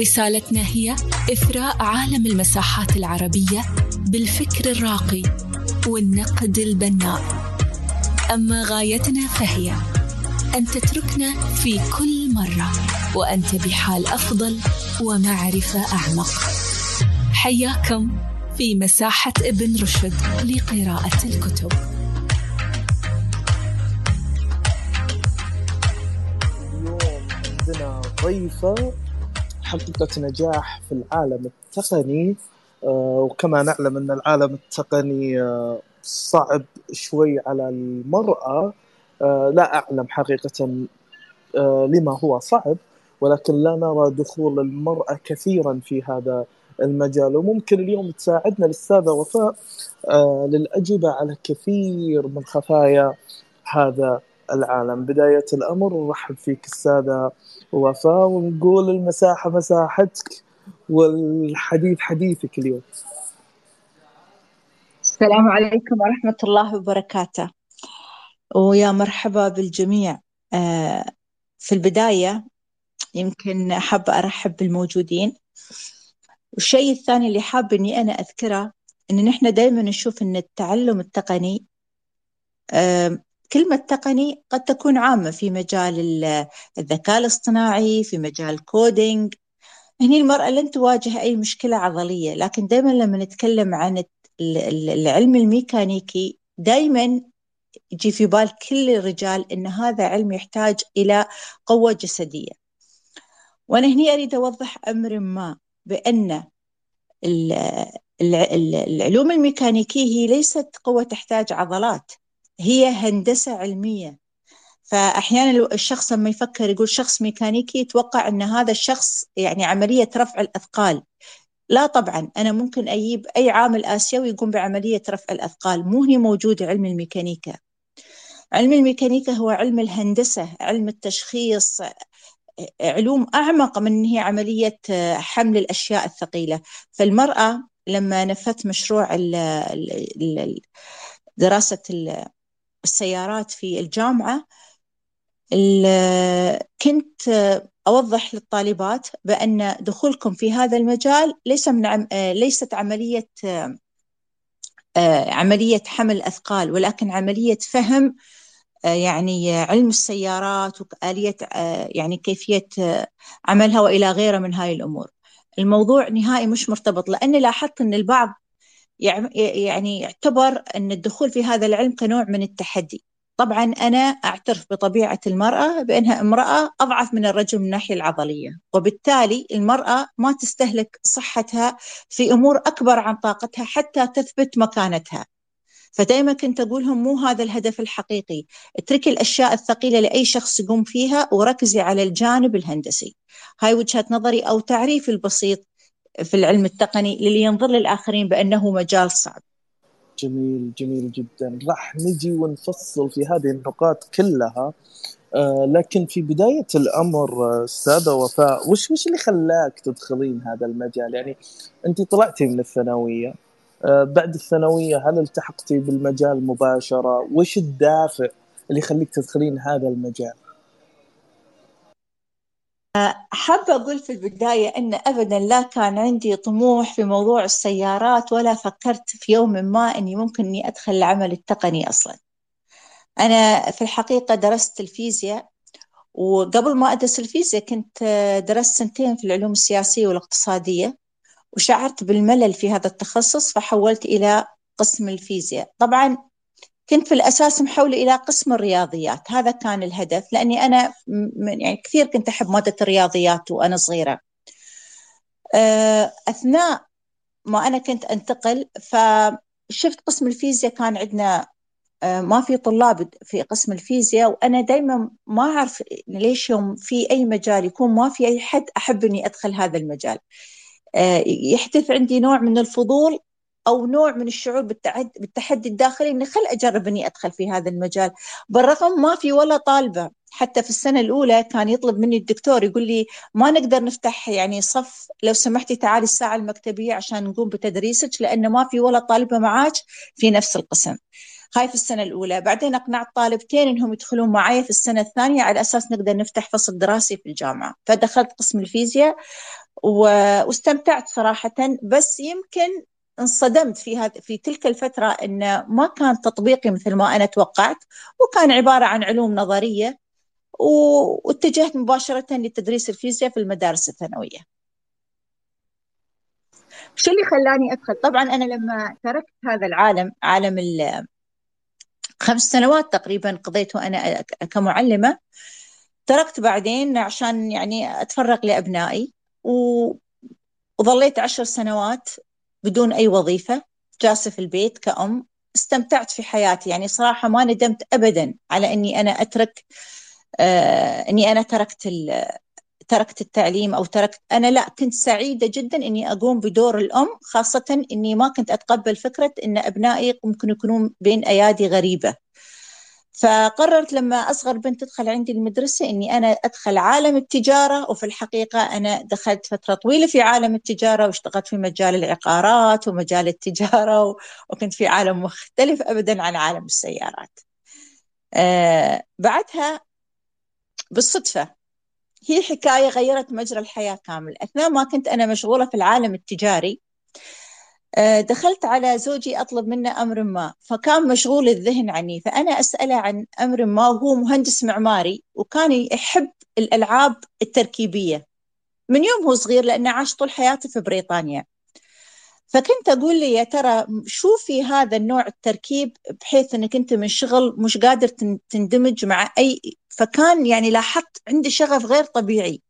رسالتنا هي إثراء عالم المساحات العربية بالفكر الراقي والنقد البناء. أما غايتنا فهي أن تتركنا في كل مرة وأنت بحال أفضل ومعرفة أعمق. حياكم في مساحة ابن رشد لقراءة الكتب. اليوم عندنا ضيفة حققت نجاح في العالم التقني آه، وكما نعلم أن العالم التقني آه، صعب شوي على المرأة. آه، لا أعلم حقيقة لما هو صعب ولكن لا نرى دخول المرأة كثيرا في هذا المجال. وممكن اليوم تساعدنا الأستاذة وفاء للأجوبة على كثير من خفايا هذا العالم. بداية الأمر نرحب فيك أستاذة وفاء ونقول المساحة مساحتك والحديث حديثك اليوم. السلام عليكم ورحمة الله وبركاته. ويا مرحبا بالجميع. آه، في البداية يمكن حابة أرحب بالموجودين. والشيء الثاني اللي حابة إني أنا أذكره إن نحن دائما نشوف إن التعلم التقني آه، كلمة تقني قد تكون عامة في مجال الذكاء الاصطناعي في مجال الكودينج هني المرأة لن تواجه أي مشكلة عضلية لكن دائما لما نتكلم عن العلم الميكانيكي دائما يجي في بال كل الرجال أن هذا علم يحتاج إلى قوة جسدية. وأنا هني أريد أوضح أمر ما بأن العلوم الميكانيكية هي ليست قوة تحتاج عضلات. هي هندسة علمية. فأحيانا الشخص لما يفكر يقول شخص ميكانيكي يتوقع أن هذا الشخص يعني عملية رفع الأثقال. لا طبعا أنا ممكن أجيب أي عامل آسيوي يقوم بعملية رفع الأثقال. مو هي موجودة علم الميكانيكا. علم الميكانيكا هو علم الهندسة علم التشخيص علوم أعمق من هي عملية حمل الأشياء الثقيلة. فالمرأة لما نفذت مشروع دراسة السيارات في الجامعة كنت أوضح للطالبات بأن دخولكم في هذا المجال ليس من عم... ليست عملية عملية حمل أثقال ولكن عملية فهم يعني علم السيارات وآلية يعني كيفية عملها وإلى غيره من هاي الأمور. الموضوع نهائي مش مرتبط لأني لاحظت أن البعض يعني يعتبر أن الدخول في هذا العلم كنوع من التحدي. طبعا أنا أعترف بطبيعة المرأة بأنها امرأة أضعف من الرجل من الناحية العضلية وبالتالي المرأة ما تستهلك صحتها في أمور أكبر عن طاقتها حتى تثبت مكانتها. فدائما كنت أقولهم مو هذا الهدف الحقيقي. اتركي الأشياء الثقيلة لأي شخص يقوم فيها وركزي على الجانب الهندسي. هاي وجهة نظري أو تعريفي البسيط في العلم التقني للي ينظر للآخرين بأنه مجال صعب. جميل جميل جدا. راح نجي ونفصل في هذه النقاط كلها. آه لكن في بداية الأمر أستاذة وفاء وش وش اللي خلاك تدخلين هذا المجال؟ يعني أنت طلعتي من الثانوية. آه بعد الثانوية هل التحقتي بالمجال مباشرة؟ وش الدافع اللي يخليك تدخلين هذا المجال؟ حابة أقول في البداية أن أبدا لا كان عندي طموح في موضوع السيارات ولا فكرت في يوم ما أني ممكن أني أدخل العمل التقني أصلا. أنا في الحقيقة درست الفيزياء وقبل ما أدرس الفيزياء كنت درست سنتين في العلوم السياسية والاقتصادية وشعرت بالملل في هذا التخصص فحولت إلى قسم الفيزياء. طبعا كنت في الأساس محولة إلى قسم الرياضيات. هذا كان الهدف لأني أنا من يعني كثير كنت أحب مادة الرياضيات وأنا صغيرة. أثناء ما أنا كنت أنتقل فشفت قسم الفيزياء كان عندنا ما في طلاب في قسم الفيزياء وأنا دايما ما أعرف ليش يوم في أي مجال يكون ما في أي حد أحب إني أدخل هذا المجال. آه، يحدث عندي نوع من الفضول أو نوع من الشعور بالتحدي الداخلي إني خل أجرب إني أدخل في هذا المجال. بالرغم ما في ولا طالبة حتى في السنة الأولى كان يطلب مني الدكتور يقول لي ما نقدر نفتح يعني صف لو سمحتي تعالي الساعة المكتبية عشان نقوم بتدريسك لأنه ما في ولا طالبة معاك في نفس القسم. هاي في السنة الأولى. بعدين أقنعت طالبتين إنهم يدخلون معي في السنة الثانية على أساس نقدر نفتح فصل دراسي في الجامعة. فدخلت قسم الفيزياء واستمتعت صراحة. بس يمكن انصدمت في هذا في تلك الفترة أنه ما كان تطبيقي مثل ما أنا توقعت وكان عبارة عن علوم نظرية واتجهت مباشرة لتدريس الفيزياء في المدارس الثانوية. شو اللي خلاني أدخل؟ طبعا أنا لما تركت هذا العالم عالم خمس سنوات تقريبا قضيته أنا كمعلمة تركت بعدين عشان يعني أتفرغ لأبنائي وظليت عشر سنوات بدون أي وظيفة جالسة في البيت كأم استمتعت في حياتي. يعني صراحة ما ندمت أبدا على أني أنا أترك آه أني أنا تركت تركت التعليم أو تركت أنا لا كنت سعيدة جدا أني أقوم بدور الأم خاصة أني ما كنت أتقبل فكرة أن أبنائي ممكن يكونون بين أيادي غريبة. فقررت لما أصغر بنت تدخل عندي المدرسة أني أنا أدخل عالم التجارة وفي الحقيقة أنا دخلت فترة طويلة في عالم التجارة واشتغلت في مجال العقارات ومجال التجارة وكنت في عالم مختلف أبدا عن عالم السيارات. آه بعدها بالصدفة هي حكاية غيرت مجرى الحياة كامل. أثناء ما كنت أنا مشغولة في العالم التجاري دخلت على زوجي أطلب منه أمر ما فكان مشغول الذهن عني فأنا أسأله عن أمر ما وهو مهندس معماري وكان يحب الألعاب التركيبية. من يوم هو صغير لأنه عاش طول حياته في بريطانيا. فكنت أقول لي يا ترى شو في هذا النوع التركيب بحيث أنك أنت من شغل مش قادر تندمج مع أي فكان يعني لاحظت عندي شغف غير طبيعي.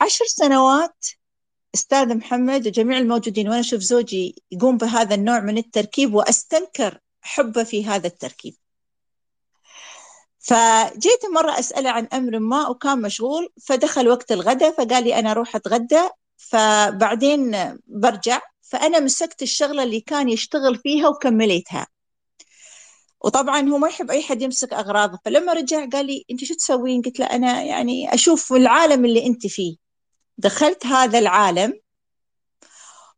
عشر سنوات أستاذ محمد وجميع الموجودين وأنا أشوف زوجي يقوم بهذا النوع من التركيب وأستنكر حبه في هذا التركيب. فجيت مرة أسأله عن أمر ما وكان مشغول فدخل وقت الغداء فقال لي أنا أروح أتغدى فبعدين برجع فأنا مسكت الشغلة اللي كان يشتغل فيها وكمليتها. وطبعا هو ما يحب أي حد يمسك أغراضه فلما رجع قال لي أنت شو تسوين؟ قلت له أنا يعني أشوف العالم اللي أنت فيه. دخلت هذا العالم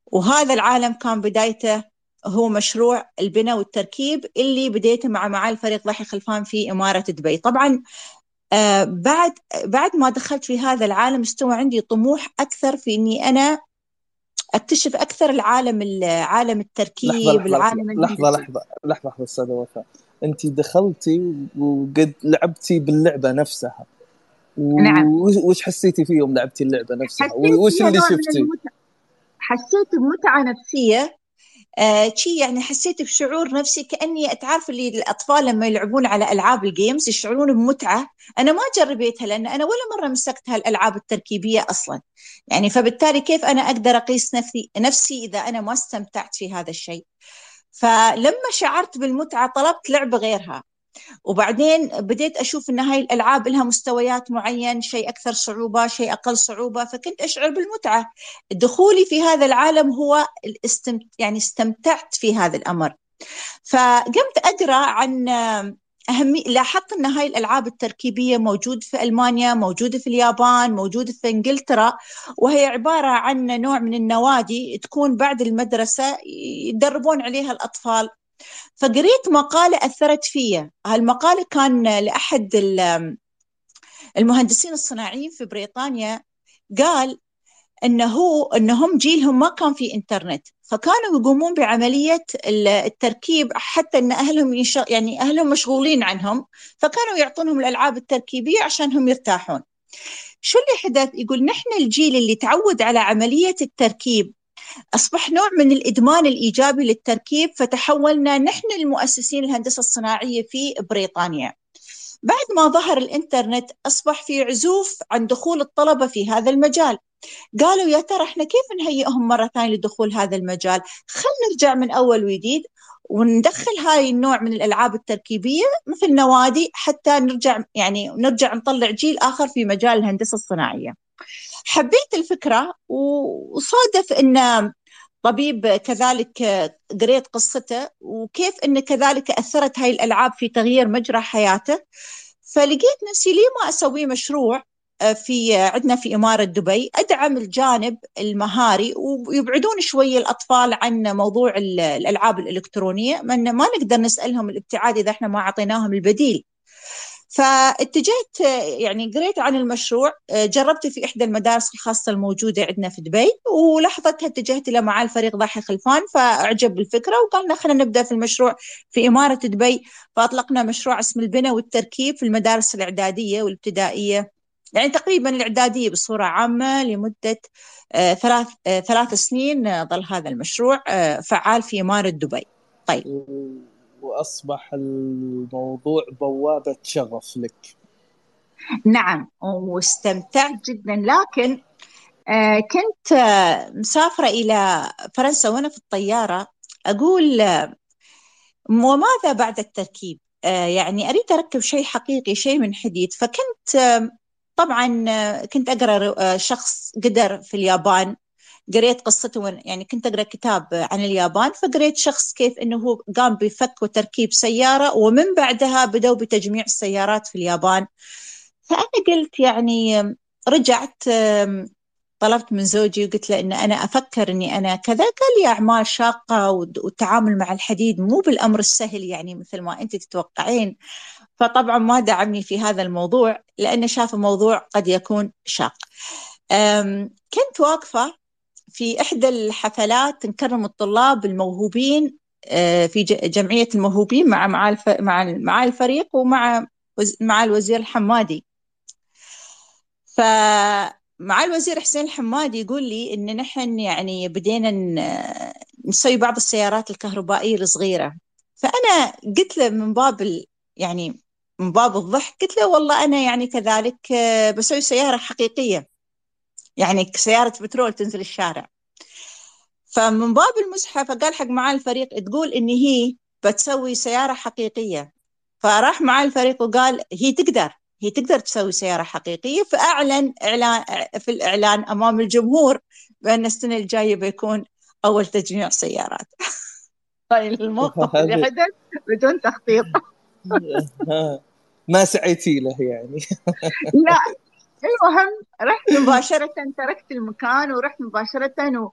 وهذا العالم كان بدايته هو مشروع البناء والتركيب اللي بديته مع معالي فريق ضحي خلفان في إمارة دبي. طبعا آه بعد بعد ما دخلت في هذا العالم استوى عندي طموح أكثر في إني أنا أكتشف أكثر العالم عالم التركيب لحظة لحظة العالم لحظة لحظة لحظة لحظة أستاذة وفاء. انت دخلتي وقد لعبتي باللعبة نفسها. و... نعم وش حسيتي فيه يوم لعبتي اللعبة نفسها؟ وش اللي شفتي؟ حسيت بمتعة نفسية. آه شي يعني حسيت بشعور نفسي كأني تعرف اللي الأطفال لما يلعبون على ألعاب الجيمز يشعرون بمتعة. أنا ما جربيتها لأن أنا ولا مرة مسكت هالالعاب التركيبية أصلا. يعني فبالتالي كيف أنا أقدر أقيس نفسي نفسي إذا أنا ما استمتعت في هذا الشيء؟ فلما شعرت بالمتعة طلبت لعبة غيرها. وبعدين بديت أشوف إن هاي الألعاب لها مستويات معين شيء أكثر صعوبة شيء أقل صعوبة فكنت أشعر بالمتعة. دخولي في هذا العالم هو الاستمت... يعني استمتعت في هذا الأمر. فقمت أقرأ عن أهمية لاحظت أن هاي الألعاب التركيبية موجود في ألمانيا موجودة في اليابان موجودة في إنجلترا وهي عبارة عن نوع من النوادي تكون بعد المدرسة يدربون عليها الأطفال. فقريت مقالة أثرت فيا. هالمقالة كان لأحد المهندسين الصناعيين في بريطانيا قال إنه إنهم جيلهم ما كان في إنترنت. فكانوا يقومون بعملية التركيب حتى إن أهلهم. يعني أهلهم مشغولين عنهم. فكانوا يعطونهم الألعاب التركيبية عشان هم يرتاحون. شو اللي حدث؟ يقول نحن الجيل اللي تعود على عملية التركيب أصبح نوع من الإدمان الإيجابي للتركيب فتحولنا نحن المؤسسين الهندسة الصناعية في بريطانيا. بعد ما ظهر الإنترنت أصبح في عزوف عن دخول الطلبة في هذا المجال. قالوا يا ترى إحنا كيف نهيئهم مرة ثانية لدخول هذا المجال؟ خلنا نرجع من أول وجديد وندخل هاي النوع من الألعاب التركيبية مثل نوادي حتى نرجع يعني نرجع نطلع جيل آخر في مجال الهندسة الصناعية. حبيت الفكرة وصادف أن طبيب كذلك قريت قصته وكيف أن كذلك أثرت هاي الألعاب في تغيير مجرى حياته. فلقيت نفسي ليه ما أسوي مشروع آه، في عندنا في إمارة دبي أدعم الجانب المهاري ويبعدون شوي الأطفال عن موضوع الألعاب الإلكترونية ما نقدر نسألهم الابتعاد إذا إحنا ما أعطيناهم البديل. فاتجهت يعني قريت عن المشروع جربته في إحدى المدارس الخاصة الموجودة عندنا في دبي ولحظتها اتجهت إلى معالي الفريق ضاحي خلفان فأعجب بالفكرة وقالنا خلينا نبدأ في المشروع في إمارة دبي. فأطلقنا مشروع اسم البناء والتركيب في المدارس الإعدادية والابتدائية يعني تقريبا الإعدادية بصورة عامة لمدة آه، ثلاث آه، ثلاث سنين ظل هذا المشروع آه، فعال في إمارة دبي. طيب. وأصبح الموضوع بوابة شغف لك. نعم واستمتعت جدا. لكن آه، كنت آه، مسافرة إلى فرنسا وأنا في الطيارة. أقول آه، وماذا بعد التركيب؟ يعني أريد أركب شيء حقيقي شيء من حديد. فكنت طبعا كنت أقرأ شخص قدر في اليابان. قريت قصته يعني كنت أقرأ كتاب عن اليابان فقريت شخص كيف إنه هو قام بفك وتركيب سيارة ومن بعدها بدأوا بتجميع السيارات في اليابان. فأنا قلت يعني رجعت طلبت من زوجي وقلت له إن أنا أفكر إني أنا كذا. قال لي أعمال شاقة والتعامل مع الحديد مو بالأمر السهل يعني مثل ما أنت تتوقعين. فطبعا ما دعمني في هذا الموضوع لأنه شاف الموضوع قد يكون شاق. كنت واقفة في إحدى الحفلات نكرم الطلاب الموهوبين آه، في جمعية الموهوبين مع مع مع مع الفريق ومع مع الوزير الحمادي. فمع الوزير حسين الحمادي يقول لي إن نحن يعني بدينا نسوي بعض السيارات الكهربائية الصغيرة. فأنا قلت له من باب يعني من باب الضحك قلت له والله أنا يعني كذلك آه، بسوي سيارة حقيقية. يعني سيارة بترول تنزل الشارع. فمن باب المزحة فقال حق معاه الفريق تقول إن هي بتسوي سيارة حقيقية. فراح معاه الفريق وقال هي تقدر هي تقدر تسوي سيارة حقيقية. فأعلن إعلان في الإعلان أمام الجمهور بأن السنة الجاية بيكون أول تجميع سيارات. هاي الموقف اللي حدث بدون تخطيط ما سعيتي له يعني. لا. المهم رحت مباشرة تركت المكان ورحت مباشرة و...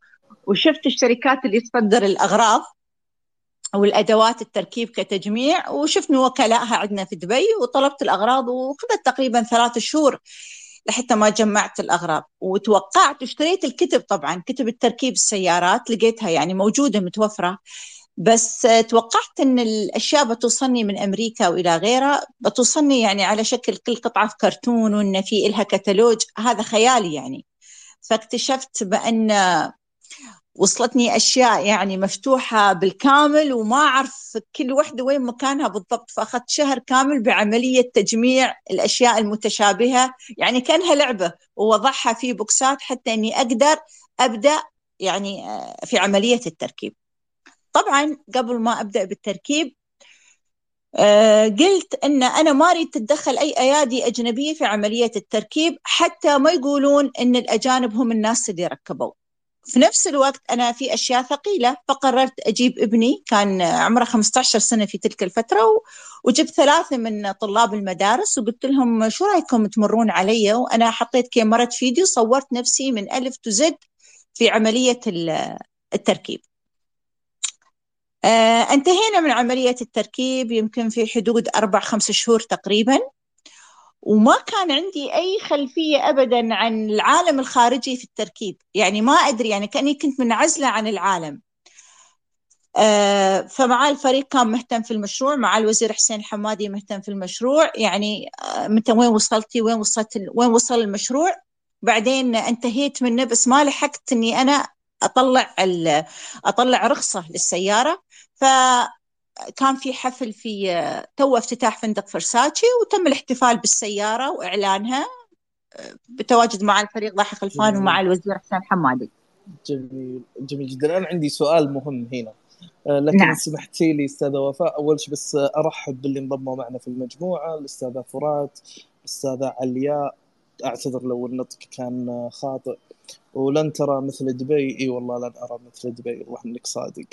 وشفت الشركات اللي تصدر الأغراض والأدوات التركيب كتجميع وشفت وكلائها عندنا في دبي وطلبت الأغراض وخذت تقريبا ثلاث شهور لحتى ما جمعت الأغراض. وتوقعت واشتريت الكتب طبعا كتب التركيب السيارات لقيتها يعني موجودة متوفرة. بس توقعت إن الأشياء بتوصلني من أمريكا وإلى غيرها بتوصلني يعني على شكل كل قطعة في كرتون وإن في لها كتالوج هذا خيالي يعني. فاكتشفت بأن وصلتني أشياء يعني مفتوحة بالكامل وما أعرف كل وحدة وين مكانها بالضبط. فأخذت شهر كامل بعملية تجميع الأشياء المتشابهة. يعني كأنها لعبة ووضعها في بوكسات حتى إني أقدر أبدأ يعني آه، في عملية التركيب. طبعا قبل ما أبدأ بالتركيب آه، قلت إن أنا ما أريد تتدخل أي أيادي أجنبية في عملية التركيب حتى ما يقولون إن الأجانب هم الناس اللي ركبوا. في نفس الوقت أنا في أشياء ثقيلة فقررت أجيب ابني كان عمره 15 سنة في تلك الفترة وجبت ثلاثة من طلاب المدارس وقلت لهم شو رأيكم تمرون علي؟ وأنا حطيت كاميرا فيديو صورت نفسي من ألف تزد في عملية التركيب. انتهينا من عملية التركيب يمكن في حدود أربع خمس شهور تقريبا. وما كان عندي أي خلفية أبدا عن العالم الخارجي في التركيب. يعني ما أدري يعني كأني كنت منعزلة عن العالم. آه، فمع الفريق كان مهتم في المشروع مع الوزير حسين الحمادي مهتم في المشروع. يعني آه، متى وين وصلتي؟ وين وصلت وين وصل المشروع؟ بعدين انتهيت منه بس ما لحقت إني أنا أطلع أطلع رخصة للسيارة. فكان في حفل في تو افتتاح فندق فرساتشي وتم الاحتفال بالسيارة وإعلانها بتواجد مع الفريق ضاحي خلفان ومع الوزير حسين حمادي. جميل جميل جدا. أنا عندي سؤال مهم هنا. آه، لكن نعم. سمحتي لي أستاذة وفاء أول شيء بس أرحب باللي انضموا معنا في المجموعة. الأستاذة فرات الأستاذة علياء أعتذر لو النطق كان خاطئ. ولن ترى مثل دبي. إي والله لن أرى مثل دبي. روح انك صادق.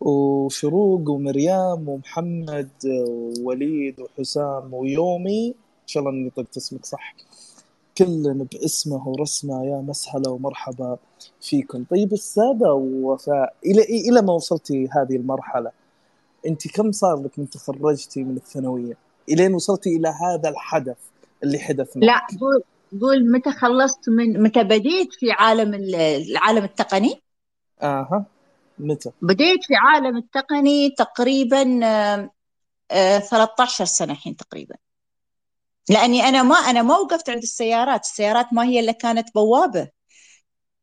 وشروق ومريم ومحمد ووليد وحسام ويومي. إن شاء الله إني نطقت اسمك صح. كل باسمه ورسمه يا مسهلا ومرحبا فيكم طيب السادة وفاء إلى إلى ما وصلتي هذه المرحلة؟ أنت كم صار لك من تخرجتي من الثانوية؟ إلين وصلتي إلى هذا الحدث اللي حدث معك. لا قول قول متى خلصت من متى بديت في عالم العالم التقني؟ أها. متى؟ بديت في عالم التقني تقريبا آه 13 سنة الحين تقريبا. لأني أنا ما أنا ما وقفت عند السيارات. السيارات ما هي اللي كانت بوابة.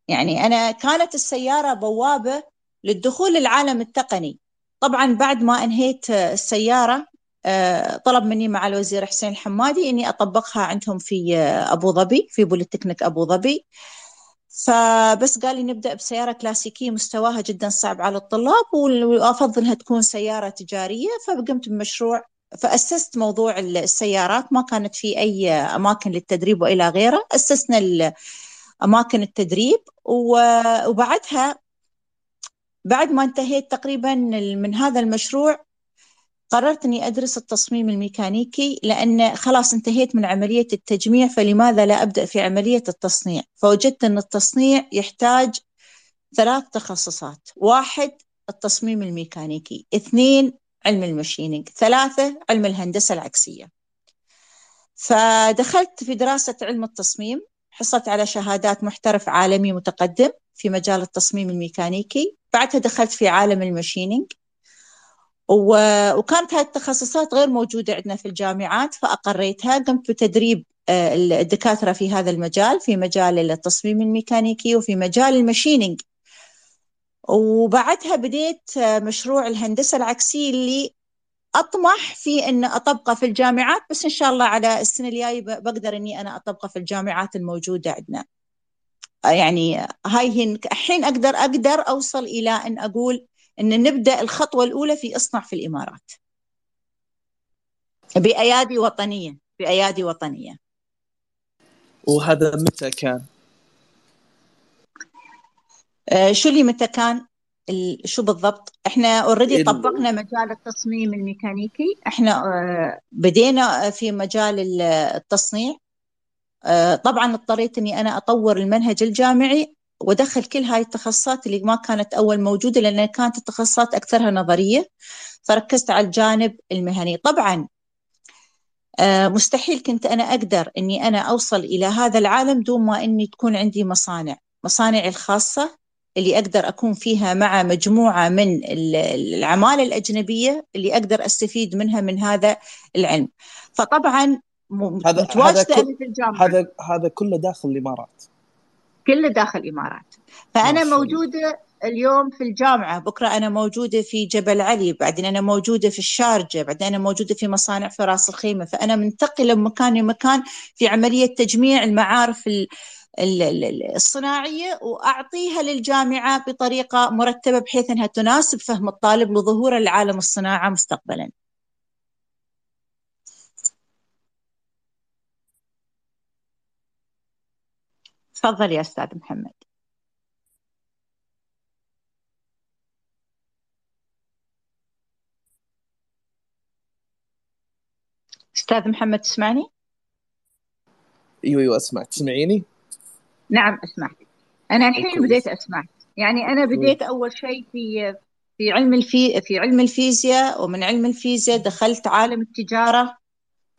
يعني أنا كانت السيارة بوابة للدخول للعالم التقني. طبعا بعد ما انهيت السيارة آه، طلب مني مع الوزير حسين الحمادي إني أطبقها عندهم في آه، أبو ظبي في بوليتكنيك أبو ظبي. فبس قال لي نبدأ بسيارة كلاسيكية مستواها جدا صعب على الطلاب وأفضل إنها تكون سيارة تجارية. فقمت بمشروع فأسست موضوع السيارات. ما كانت في أي أماكن للتدريب وإلى غيره أسسنا أماكن التدريب. وبعدها بعد ما انتهيت تقريبا من هذا المشروع قررت إني أدرس التصميم الميكانيكي لأن خلاص انتهيت من عملية التجميع فلماذا لا أبدأ في عملية التصنيع؟ فوجدت إن التصنيع يحتاج ثلاث تخصصات، واحد التصميم الميكانيكي، اثنين علم ال machining. ثلاثة علم الهندسة العكسية. فدخلت في دراسة علم التصميم. حصلت على شهادات محترف عالمي متقدم في مجال التصميم الميكانيكي. بعدها دخلت في عالم ال machining. وكانت هذه التخصصات غير موجودة عندنا في الجامعات فأقريتها قمت بتدريب آه، الدكاترة في هذا المجال في مجال التصميم الميكانيكي وفي مجال ال machining. وبعدها بديت مشروع الهندسة العكسية اللي أطمح في أن أطبقه في الجامعات بس إن شاء الله على السنة الجاية بقدر أني أنا أطبقه في الجامعات الموجودة عندنا. يعني هاي الحين أقدر أقدر أوصل إلى أن أقول أن نبدأ الخطوة الأولى في أصنع في الإمارات. بأيادي وطنية بأيادي وطنية. وهذا متى كان؟ آه، شو اللي متى كان؟ شو بالضبط؟ إحنا اوريدي طبقنا مجال التصميم الميكانيكي. إحنا آه، بدينا في مجال التصنيع. آه، طبعا اضطريت إني أنا أطور المنهج الجامعي. وادخل كل هاي التخصصات اللي ما كانت أول موجودة لأن كانت التخصصات أكثرها نظرية. فركزت على الجانب المهني. طبعا مستحيل كنت أنا أقدر إني أنا أوصل إلى هذا العالم دون ما إني تكون عندي مصانع. مصانعي الخاصة اللي أقدر أكون فيها مع مجموعة من العمالة الأجنبية اللي أقدر أستفيد منها من هذا العلم. فطبعا هذا هذا كل هذا هذا كله داخل الإمارات. كله داخل الإمارات. فأنا موجودة اليوم في الجامعة بكرة أنا موجودة في جبل علي بعدين أنا موجودة في الشارجة بعدين أنا موجودة في مصانع في راس الخيمة. فأنا منتقلة من مكان لمكان في عملية تجميع المعارف الصناعية وأعطيها للجامعة بطريقة مرتبة بحيث أنها تناسب فهم الطالب لظهور العالم الصناعة مستقبلا. تفضل يا أستاذ محمد. أستاذ محمد تسمعني؟ أيوه أيوه أسمع. تسمعيني؟ نعم أسمع. أنا الحين بديت أسمع. يعني أنا بديت أول شيء في في علم الفي في علم الفيزياء ومن علم الفيزياء دخلت عالم التجارة.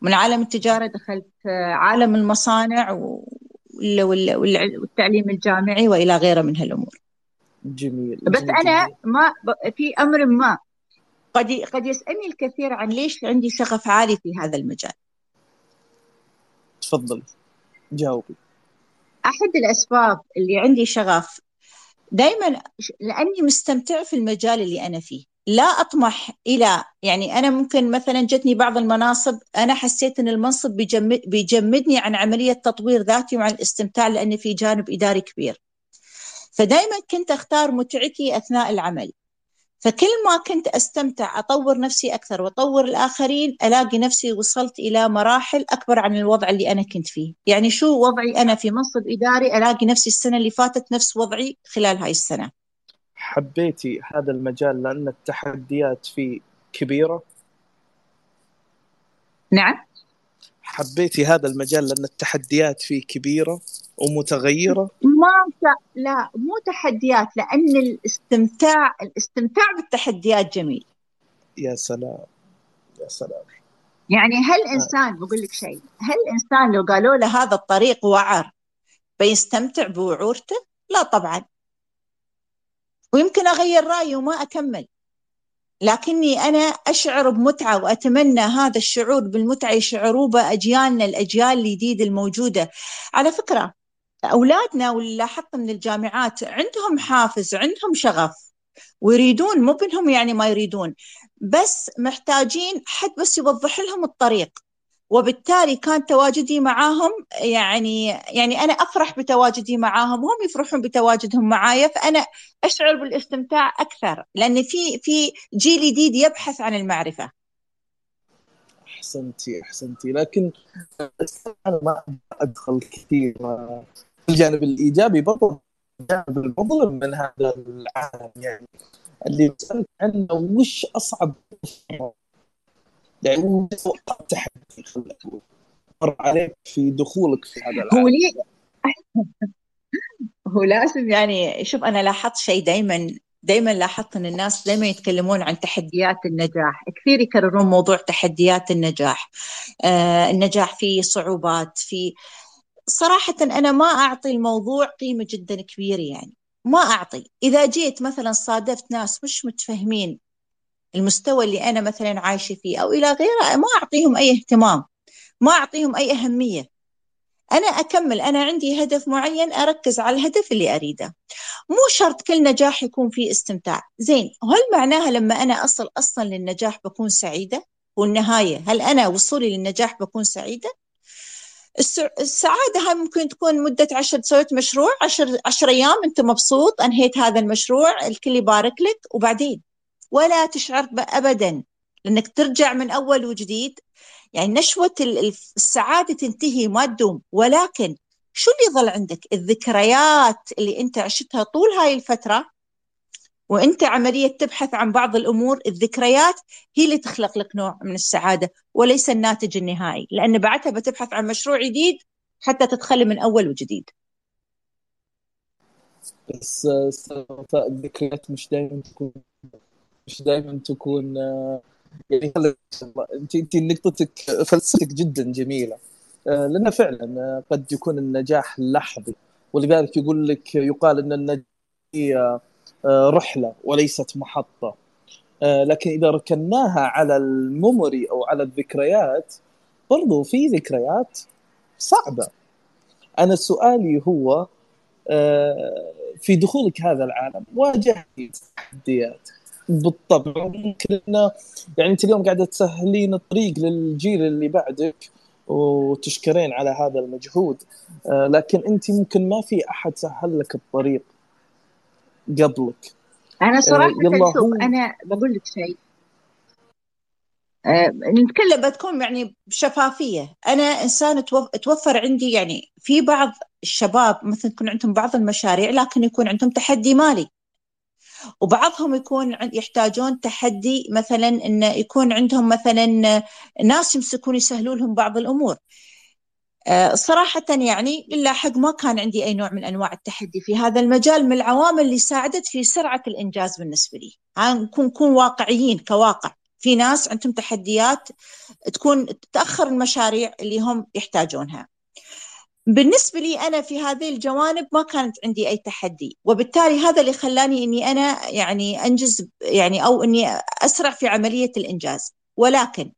من عالم التجارة دخلت عالم المصانع والتعليم الجامعي وإلى غيره من هالأمور. جميل بس جميل أنا ما في أمر ما قد قد يسألني الكثير عن ليش عندي شغف عالي في هذا المجال. تفضل جاوبي. أحد الأسباب اللي عندي شغف دائما لأني مستمتع في المجال اللي أنا فيه. لا أطمح إلى يعني أنا ممكن مثلا جتني بعض المناصب أنا حسيت إن المنصب بيجمد بيجمدني عن عملية تطوير ذاتي وعن الاستمتاع لأن في جانب إداري كبير. فدائما كنت أختار متعتي أثناء العمل. فكل ما كنت أستمتع أطور نفسي أكثر وأطور الآخرين ألاقي نفسي وصلت إلى مراحل أكبر عن الوضع اللي أنا كنت فيه، يعني شو وضعي أنا في منصب إداري؟ ألاقي نفسي السنة اللي فاتت نفس وضعي خلال هاي السنة. حبيتي هذا المجال لأن التحديات فيه كبيرة؟ نعم حبيتي هذا المجال لأن التحديات فيه كبيرة ومتغيرة؟ ما لا مو تحديات لأن الاستمتاع الاستمتاع بالتحديات جميل. يا سلام يا سلام يعني هل انسان بقول لك شيء هل إنسان لو قالوا له هذا الطريق وعر بيستمتع بوعورته؟ لا طبعا ويمكن أغير رأيي وما أكمل. لكني أنا أشعر بمتعة وأتمنى هذا الشعور بالمتعة يشعروا به أجيالنا الأجيال الجديدة الموجودة. على فكرة أولادنا واللي لاحظت من الجامعات عندهم حافز عندهم شغف ويريدون مو بإنهم يعني ما يريدون بس محتاجين حد بس يوضح لهم الطريق. وبالتالي كان تواجدي معاهم يعني يعني أنا أفرح بتواجدي معاهم وهم يفرحون بتواجدهم معايا فأنا أشعر بالاستمتاع أكثر لأن في في جيل جديد يبحث عن المعرفة. أحسنتي أحسنتي. لكن أنا ما أدخل كثير. في الجانب الإيجابي برضو الجانب المظلم من هذا العالم يعني اللي سالت عنه وش أصعب وش تحدي مر عليك في دخولك في هذا العالم. هو ليه؟ هو لازم يعني شوف أنا لاحظت شيء دائما دائما لاحظت إن الناس دائما يتكلمون عن تحديات النجاح. كثير يكررون موضوع تحديات النجاح. آه النجاح فيه صعوبات في صراحة أنا ما أعطي الموضوع قيمة جدا كبيرة يعني. ما أعطي. إذا جيت مثلا صادفت ناس مش متفهمين المستوى اللي أنا مثلا عايشة فيه أو إلى غيره ما أعطيهم أي اهتمام ما أعطيهم أي أهمية. أنا أكمل أنا عندي هدف معين أركز على الهدف اللي أريده. مو شرط كل نجاح يكون فيه استمتاع. زين هل معناها لما أنا أصل أصلا للنجاح بكون سعيدة؟ والنهاية هل أنا وصولي للنجاح بكون سعيدة؟ السعادة هاي ممكن تكون مدة عشر سويت مشروع عشر, عشر أيام أنت مبسوط أنهيت هذا المشروع الكل يبارك لك وبعدين؟ ولا تشعر أبدا لأنك ترجع من أول وجديد. يعني نشوة السعادة تنتهي ما تدوم. ولكن شو اللي ظل عندك؟ الذكريات اللي أنت عشتها طول هاي الفترة وأنت عملية تبحث عن بعض الأمور الذكريات هي اللي تخلق لك نوع من السعادة وليس الناتج النهائي. لأن بعدها بتبحث عن مشروع جديد حتى تدخل من أول وجديد. بس الذكريات مش دائما تكون مش دائما تكون يعني انت انت نقطتك فلسفتك جدا جميلة. لأن فعلا قد يكون النجاح لحظي. ولذلك يقول لك يقال إن النجاح آه، رحلة وليست محطة. آه، لكن إذا ركناها على الميموري أو على الذكريات برضو في ذكريات صعبة. أنا سؤالي هو آه، في دخولك هذا العالم واجهتي تحديات. بالطبع. ممكن انه يعني أنت اليوم قاعدة تسهلين الطريق للجيل اللي بعدك وتشكرين على هذا المجهود. لكن أنت ممكن ما في أحد سهل لك الطريق قبلك. أنا صراحة آه شوف أنا بقول لك شيء. آه نتكلم بتكون يعني بشفافية. أنا إنسان توفر عندي يعني في بعض الشباب مثلا يكون عندهم بعض المشاريع لكن يكون عندهم تحدي مالي. وبعضهم يكون يحتاجون تحدي مثلا انه يكون عندهم مثلا ناس يمسكون يسهلوا لهم بعض الأمور. آه، صراحة يعني لله حق ما كان عندي أي نوع من أنواع التحدي في هذا المجال من العوامل اللي ساعدت في سرعة الإنجاز بالنسبة لي. نكون نكون واقعيين كواقع. في ناس عندهم تحديات تكون تتأخر المشاريع اللي هم يحتاجونها. بالنسبة لي أنا في هذه الجوانب ما كانت عندي أي تحدي وبالتالي هذا اللي خلاني أني أنا يعني أنجز يعني أو أني أسرع في عملية الإنجاز. ولكن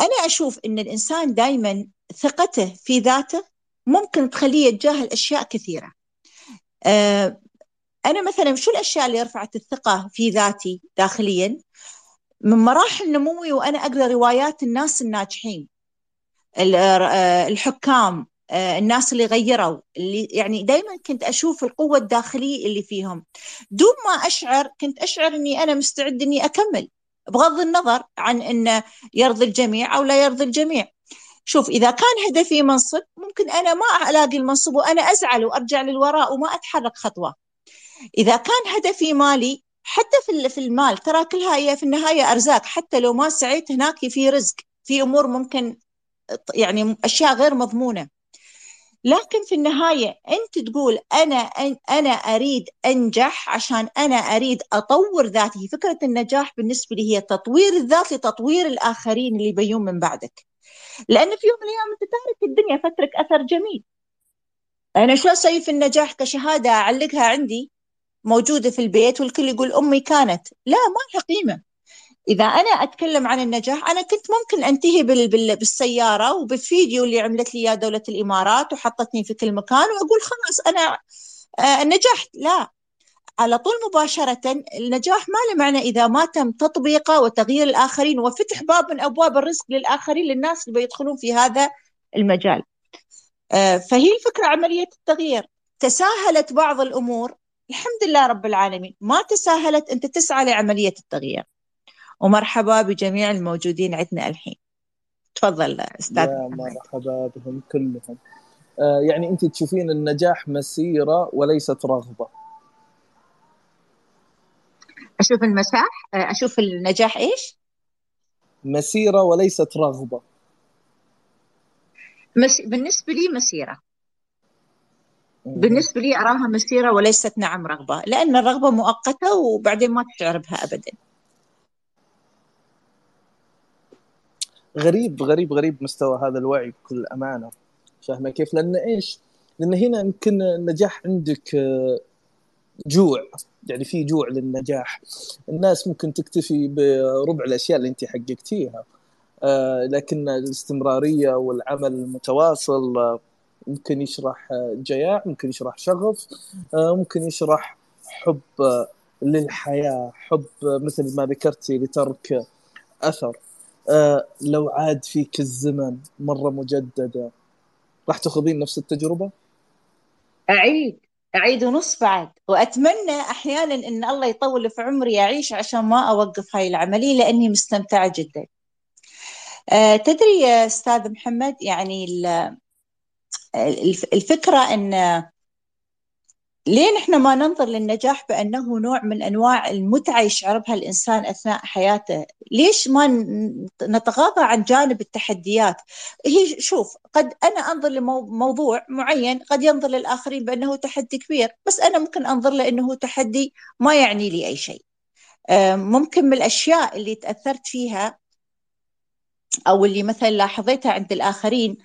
أنا أشوف أن الإنسان دائما ثقته في ذاته ممكن تخليه يتجاهل أشياء كثيرة. آه، أنا مثلا شو الأشياء اللي رفعت الثقة في ذاتي داخليا؟ من مراحل نموي وأنا أقرأ روايات الناس الناجحين. الحكام آه، الناس اللي غيروا اللي يعني دائما كنت أشوف القوة الداخلية اللي فيهم. دون ما أشعر كنت أشعر إني أنا مستعد إني أكمل بغض النظر عن إنه يرضي الجميع أو لا يرضي الجميع. شوف إذا كان هدفي منصب ممكن أنا ما ألاقي المنصب وأنا أزعل وأرجع للوراء وما أتحرك خطوة. إذا كان هدفي مالي حتى في في المال ترى كلها هي في النهاية أرزاق حتى لو ما سعيت هناك في رزق في أمور ممكن يعني أشياء غير مضمونة. لكن في النهاية أنت تقول أنا أنا أريد أنجح عشان أنا أريد أطور ذاتي. فكرة النجاح بالنسبة لي هي تطوير الذات لتطوير الآخرين اللي بيون من بعدك. لأن في يوم من الأيام أنت تارك الدنيا فترك أثر جميل. أنا شو أسوي في النجاح كشهادة أعلقها عندي؟ موجودة في البيت والكل يقول أمي كانت. لا ما لها قيمة. إذا أنا أتكلم عن النجاح أنا كنت ممكن أنتهي بال بال بالسيارة وبالفيديو اللي عملت لي إياه دولة الإمارات وحطتني في كل مكان وأقول خلاص أنا آه نجحت. لا. على طول مباشرة النجاح ما له معنى إذا ما تم تطبيقه وتغيير الآخرين وفتح باب من أبواب الرزق للآخرين للناس اللي بيدخلون في هذا المجال. آه، فهي الفكرة عملية التغيير. تساهلت بعض الأمور. الحمد لله رب العالمين. ما تساهلت أنت تسعى لعملية التغيير. ومرحبا بجميع الموجودين عندنا الحين. تفضل أستاذ يا مرحبا بهم كلهم. آه يعني أنت تشوفين النجاح مسيرة وليست رغبة. أشوف المساح آه، أشوف النجاح إيش؟ مسيرة وليست رغبة. مس... بالنسبة لي مسيرة. بالنسبة لي أراها مسيرة وليست نعم رغبة لأن الرغبة مؤقتة وبعدين ما تشعر بها ابدا. غريب غريب غريب مستوى هذا الوعي بكل أمانة. فاهمة كيف؟ لأن إيش؟ لأن هنا يمكن النجاح عندك آه، جوع. يعني في جوع للنجاح. الناس ممكن تكتفي بربع الأشياء اللي أنت حققتيها. آه، لكن الاستمرارية والعمل المتواصل آه، ممكن يشرح جياع ممكن يشرح شغف ممكن يشرح حب للحياة حب مثل ما ذكرتي لترك أثر. آه لو عاد فيك الزمن مرة مجددة راح تاخذين نفس التجربة؟ أعيد أعيد ونص بعد وأتمنى أحيانا أن الله يطول في عمري أعيش عشان ما أوقف هاي العملية لأني مستمتعة جدا آه تدري يا أستاذ محمد يعني الفكرة أن ليه نحن ما ننظر للنجاح بأنه نوع من أنواع المتعة يشعر بها الإنسان أثناء حياته؟ ليش ما نتغاضى عن جانب التحديات؟ هي شوف قد أنا أنظر لموضوع معين قد ينظر للآخرين بأنه تحدي كبير بس أنا ممكن أنظر له أنه تحدي ما يعني لي أي شيء. ممكن من الأشياء اللي تأثرت فيها أو اللي مثلا لاحظتها عند الآخرين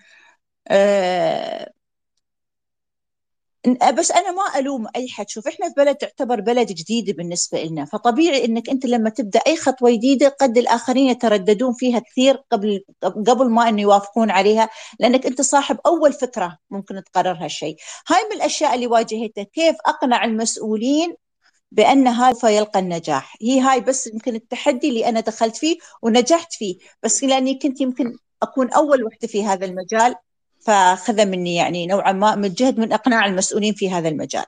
بس أنا ما ألوم أي حد. شوف إحنا في بلد تعتبر بلد جديد بالنسبة لنا فطبيعي إنك أنت لما تبدأ أي خطوة جديدة قد الآخرين يترددون فيها كثير قبل قبل ما إنه يوافقون عليها لأنك أنت صاحب أول فكرة ممكن تقرر هالشيء. هاي من الأشياء اللي واجهتها. كيف أقنع المسؤولين بأن هذا يلقى النجاح؟ هي هاي بس يمكن التحدي اللي أنا دخلت فيه ونجحت فيه. بس لأني كنت يمكن أكون أول وحدة في هذا المجال. فأخذ مني يعني نوعا ما مجهد من إقناع المسؤولين في هذا المجال.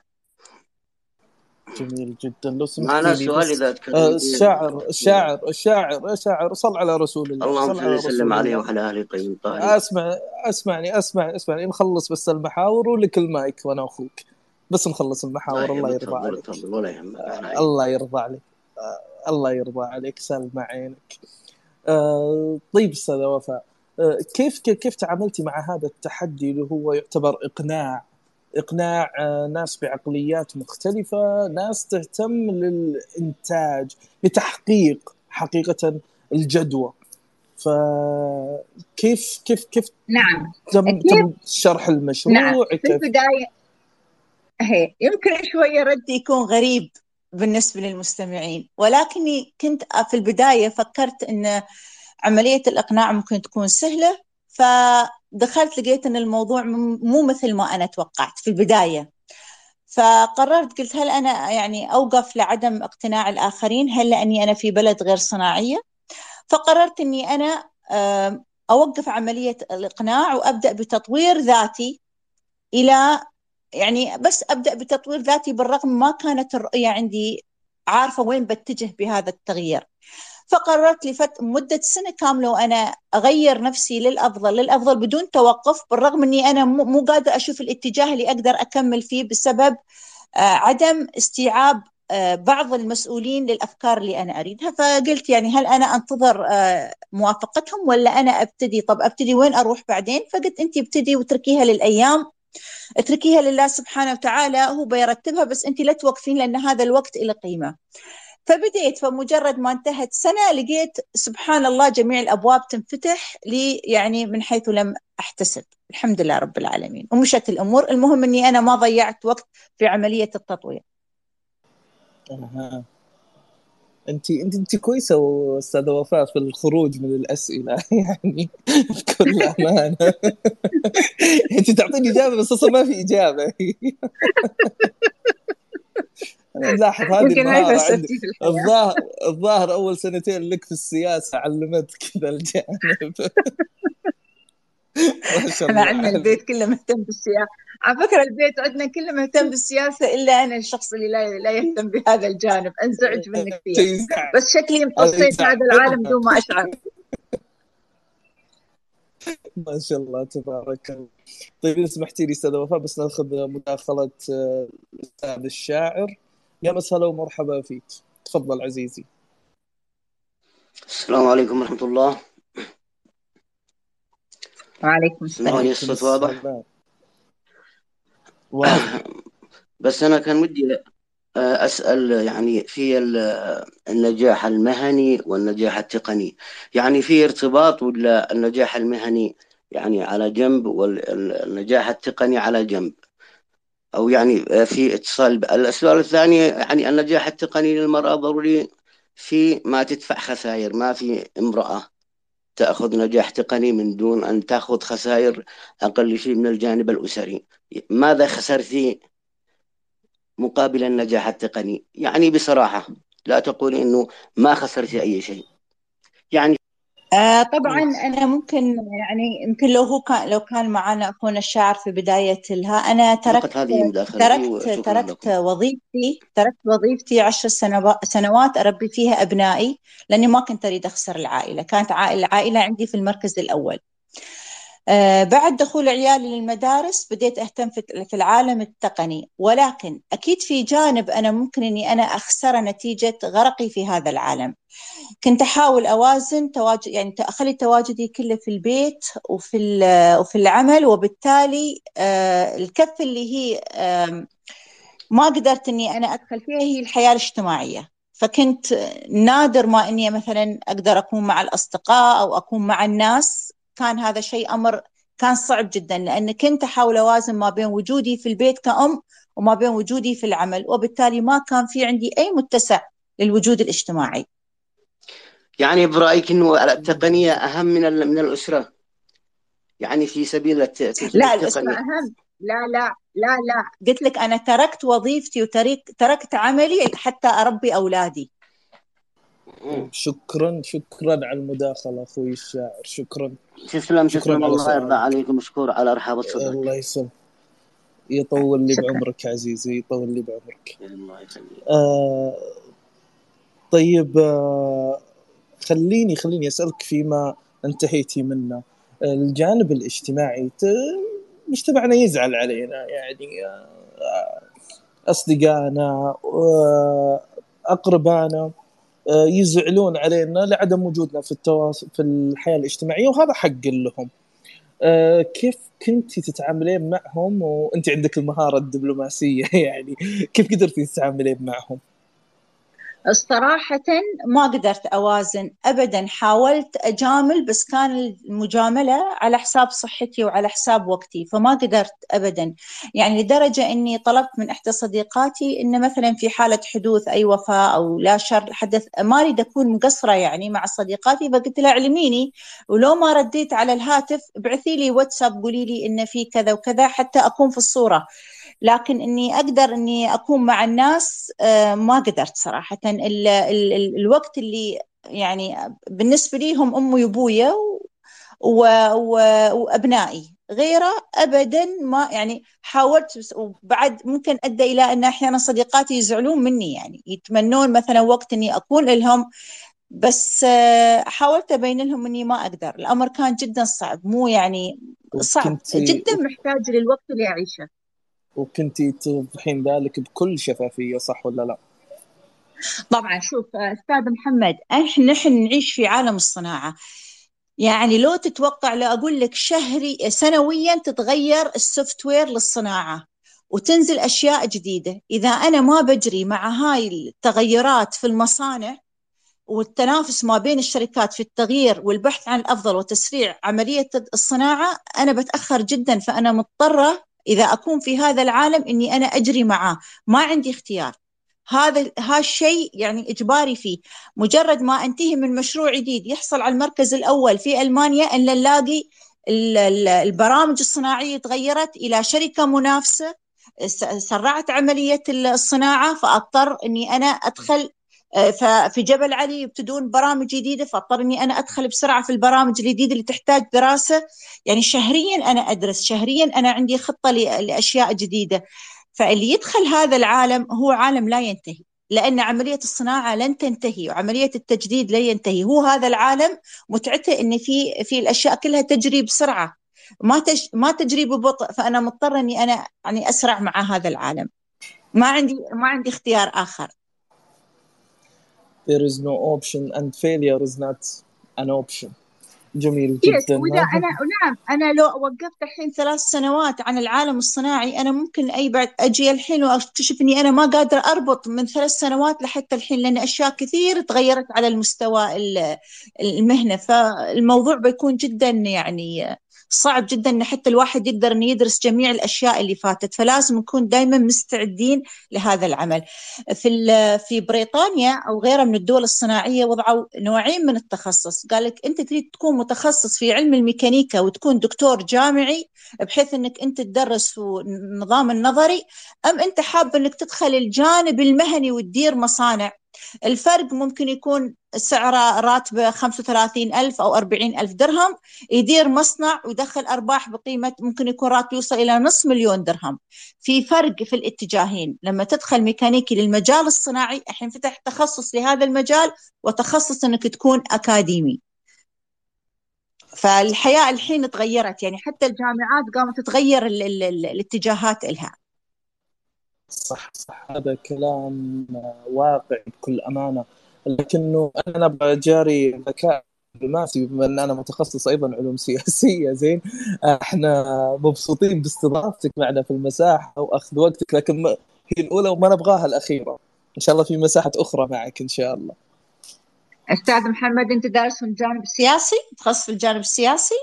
جميل جدا. لو سمحت معنا سؤال إذا آه، الشاعر الشاعر الشاعر الشاعر صل على رسول الله اللهم صل وسلم عليه وعلى آله الطيبين الطاهرين. اسمع اسمعني اسمع أسمعني. نخلص بس المحاور ولك المايك وأنا أخوك. بس نخلص المحاور الله يرضى عليك. يهمك. الله يرضى عليك. آه، الله يرضى عليك. سلم عينك. آه، طيب أستاذة وفاء. آه، كيف كيف تعاملتي مع هذا التحدي اللي هو يعتبر إقناع؟ إقناع آه، ناس بعقليات مختلفة ناس تهتم للإنتاج لتحقيق حقيقة الجدوى. فكيف كيف كيف نعم. تم, تم شرح المشروع؟ نعم. في البداية هي يمكن شوية ردي يكون غريب بالنسبة للمستمعين ولكني كنت في البداية فكرت انه عملية الإقناع ممكن تكون سهلة فدخلت لقيت أن الموضوع مو مثل ما أنا توقعت في البداية. فقررت قلت هل أنا يعني أوقف لعدم اقتناع الآخرين؟ هل لأني أنا في بلد غير صناعية؟ فقررت أني أنا أوقف عملية الإقناع وأبدأ بتطوير ذاتي إلى يعني بس أبدأ بتطوير ذاتي بالرغم ما كانت الرؤية عندي عارفة وين بتجه بهذا التغيير. فقررت لفت مدة سنة كاملة وأنا أغير نفسي للأفضل للأفضل بدون توقف بالرغم أني أنا مو قادرة أشوف الاتجاه اللي أقدر أكمل فيه بسبب آه، عدم استيعاب آه، بعض المسؤولين للأفكار اللي أنا أريدها. فقلت يعني هل أنا أنتظر آه، موافقتهم ولا أنا أبتدي؟ طب أبتدي وين أروح بعدين؟ فقلت انت ابتدي وتركيها للأيام. اتركيها لله سبحانه وتعالى هو بيرتبها بس انت لا توقفين لأن هذا الوقت له قيمة. فبديت فمجرد ما انتهت سنة لقيت سبحان الله جميع الأبواب تنفتح لي يعني من حيث لم أحتسب. الحمد لله رب العالمين. ومشت الأمور المهم إني أنا ما ضيعت وقت في عملية التطوير. أها. انت انت انت كويسة أستاذة وفاء في الخروج من الأسئلة. يعني بكل أمانة. انت تعطيني إجابة بس أصلا ما في إجابة. أنا ملاحظ هذه الظاهر الظاهر أول سنتين لك في السياسة علمتك ذا الجانب. إحنا عندنا البيت كله مهتم بالسياسة على فكرة البيت عندنا كله مهتم بالسياسة إلا أنا الشخص اللي لا لا يهتم بهذا الجانب. أنزعج منه كثير بس شكلي امتصيت هذا العالم بدون ما أشعر. ما شاء الله تبارك الله. طيب إذا سمحتي لي أستاذة وفاء بس ناخذ مداخلة آه، الأستاذ الشاعر. يا مسهلا ومرحبا فيك. تفضل عزيزي. السلام عليكم ورحمة الله. وعليكم السلام. الصوت؟ واضح؟ بس أنا كان ودي آه، أسأل يعني في النجاح المهني والنجاح التقني. يعني في ارتباط ولا النجاح المهني يعني على جنب والنجاح التقني على جنب؟ أو يعني آه، في اتصال السؤال الثاني يعني النجاح التقني للمرأة ضروري في ما تدفع خسائر ما في امرأة تأخذ نجاح تقني من دون أن تأخذ خسائر أقل شيء من الجانب الأسري. ماذا خسرتي مقابل النجاح التقني؟ يعني بصراحة لا تقولي أنه ما خسرتي أي شيء. يعني آه طبعا أنا ممكن يعني يمكن لو هو كان لو كان معنا أخونا الشاعر في بداية لها أنا تركت تركت تركت وظيفتي تركت وظيفتي عشر سنوات أربي فيها أبنائي لأني ما كنت أريد أخسر العائلة كانت العائلة عندي في المركز الأول. آه، بعد دخول عيالي للمدارس بديت أهتم في العالم التقني. ولكن أكيد في جانب أنا ممكن أني أنا أخسره نتيجة غرقي في هذا العالم. كنت أحاول أوازن تواجد يعني أخلي تواجدي كله في البيت وفي وفي العمل وبالتالي آه، الكف اللي هي ما قدرت أني أنا أدخل فيها هي الحياة الاجتماعية. فكنت نادر ما إني مثلا أقدر أكون مع الأصدقاء أو أكون مع الناس. كان هذا شيء أمر كان صعب جدا لأن كنت أحاول أوازن ما بين وجودي في البيت كأم وما بين وجودي في العمل وبالتالي ما كان في عندي أي متسع للوجود الاجتماعي. يعني برأيك إنه التقنية أهم من من الأسرة؟ يعني في سبيل التقنيه لا الأسرة أهم لا لا لا لا قلت لك أنا تركت وظيفتي وتركت تركت عملي حتى أربي أولادي شكرا شكرا على المداخلة أخوي الشاعر. شكرا. تسلم تسلم الله يرضى عليك مشكور على رحابة صدرك. الله يسلم يطول لي بعمرك عزيزي يطول لي بعمرك. الله يخليك. آه طيب آه خليني خليني أسألك فيما انتهيتي منه. الجانب الاجتماعي مجتمعنا يزعل علينا يعني آه أصدقائنا أقربائنا. آه، يزعلون علينا لعدم وجودنا في التواصل في الحياة الاجتماعية وهذا حق لهم. آه، كيف كنتي تتعاملين معهم وانت عندك المهارة الدبلوماسية يعني كيف قدرتي تتعاملين معهم؟ صراحة ما قدرت أوازن. أبدا حاولت أجامل بس كان المجاملة على حساب صحتي وعلى حساب وقتي فما قدرت أبدا. يعني لدرجة أني طلبت من إحدى صديقاتي أن مثلا في حالة حدوث أي وفاة أو لا شر حدث ما أريد أكون مقصرة يعني مع صديقاتي فقلت لها علميني ولو ما رديت على الهاتف ابعثي لي واتساب قولي لي إن في كذا وكذا حتى أكون في الصورة. لكن إني أقدر إني أكون مع الناس آه، ما قدرت صراحة. ال ال ال الوقت اللي يعني بالنسبة لي هم أمي وأبويا وأبنائي. غيره ابدا ما يعني حاولت وبعد ممكن أدى إلى إن أحيانا صديقاتي يزعلون مني يعني يتمنون مثلا وقت إني أكون لهم. بس آه، حاولت أبين لهم إني ما أقدر. الأمر كان جدا صعب مو يعني صعب جدا محتاج للوقت اللي أعيشه. وكنتي توضحين ذلك بكل شفافية صح ولا لا؟ طبعا شوف أستاذ محمد نحن نعيش في عالم الصناعة يعني لو تتوقع لو أقول لك شهري سنويا تتغير السوفت وير للصناعة وتنزل أشياء جديدة إذا أنا ما بجري مع هاي التغيرات في المصانع والتنافس ما بين الشركات في التغيير والبحث عن الأفضل وتسريع عملية الصناعة أنا بتأخر جدا فأنا مضطرة إذا أكون في هذا العالم إني أنا أجري معاه. ما عندي اختيار. هذا هالشيء يعني إجباري فيه. مجرد ما أنتهي من مشروع جديد يحصل على المركز الأول في ألمانيا ان نلاقي البرامج الصناعية تغيرت إلى شركة منافسة سرعت عملية الصناعة فأضطر إني أنا أدخل ففي جبل علي يبتدون برامج جديدة فاضطر إني أنا أدخل بسرعة في البرامج الجديدة اللي تحتاج دراسة. يعني شهريا أنا أدرس شهريا أنا عندي خطة لأشياء جديدة. فاللي يدخل هذا العالم هو عالم لا ينتهي لأن عملية الصناعة لن تنتهي وعملية التجديد لا ينتهي. هو هذا العالم متعته أن في في الأشياء كلها تجري بسرعة. ما تج ما تجري ببطء فأنا مضطرة أني أنا يعني أسرع مع هذا العالم. ما عندي ما عندي اختيار آخر. There is no option and failure is not an option. جميل جدا. وإذا أنا نعم أنا لو وقفت الحين ثلاث سنوات عن العالم الصناعي أنا ممكن أي بعد أجي الحين وأكتشف إني أنا ما قادرة أربط من ثلاث سنوات لحتى الحين لأن أشياء كثير تغيرت على المستوى المهنة. فالموضوع بيكون جدا يعني صعب جدا إن حتى الواحد يقدر إنه يدرس جميع الأشياء اللي فاتت فلازم نكون دائما مستعدين لهذا العمل. في في بريطانيا أو غيرها من الدول الصناعية وضعوا نوعين من التخصص. قال لك أنت تريد تكون متخصص في علم الميكانيكا وتكون دكتور جامعي بحيث إنك أنت تدرس النظام النظري أم أنت حاب إنك تدخل الجانب المهني وتدير مصانع؟ الفرق ممكن يكون سعره راتبه 35 ألف أو 40 ألف درهم يدير مصنع ويدخل أرباح بقيمة ممكن يكون راتبه يوصل إلى نصف مليون درهم. في فرق في الاتجاهين لما تدخل ميكانيكي للمجال الصناعي الحين فتح تخصص لهذا المجال وتخصص أنك تكون أكاديمي. فالحياة الحين تغيرت يعني حتى الجامعات قامت تتغير ال ال ال الاتجاهات إلها. صح صح. هذا كلام واقع بكل أمانة. لكنه أنا أبغى جاري ذكاء دبلوماسي بما إن أنا متخصص أيضا علوم سياسية زين. إحنا مبسوطين باستضافتك معنا في المساحة وأخذ وقتك لكن هي الأولى وما نبغاها الأخيرة. إن شاء الله في مساحة أخرى معك إن شاء الله. أستاذ محمد أنت دارس في الجانب السياسي؟ متخصص في الجانب السياسي؟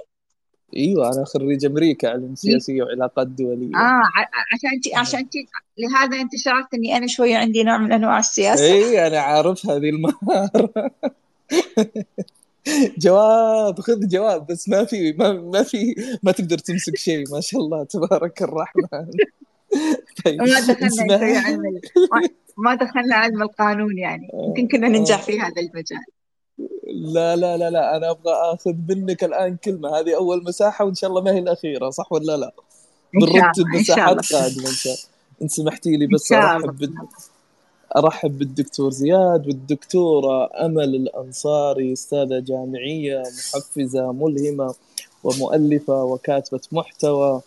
أيوه أنا خريج أمريكا علوم سياسية وعلاقات دولية. آه عشان عشان لهذا أنت شعرت إني أنا شوية عندي نوع من أنواع السياسة. اي أنا عارف هذه المهارة. جواب خذ جواب بس ما في ما, ما في ما تقدر تمسك شيء ما شاء الله تبارك الرحمن. طيب ما دخلنا علم ما دخلنا علم القانون يعني. يمكن كنا ننجح في هذا المجال. لا لا لا لا أنا أبغى آخذ منك الآن كلمة. هذه أول مساحة وإن شاء الله ما هي الأخيرة صح ولا لا؟ بنرتب مساحات قادمة إن شاء الله. إن سمحتي لي بس أرحب بال... أرحب بالدكتور زياد والدكتورة أمل الأنصاري أستاذة جامعية محفزة ملهمة ومؤلفة وكاتبة محتوى.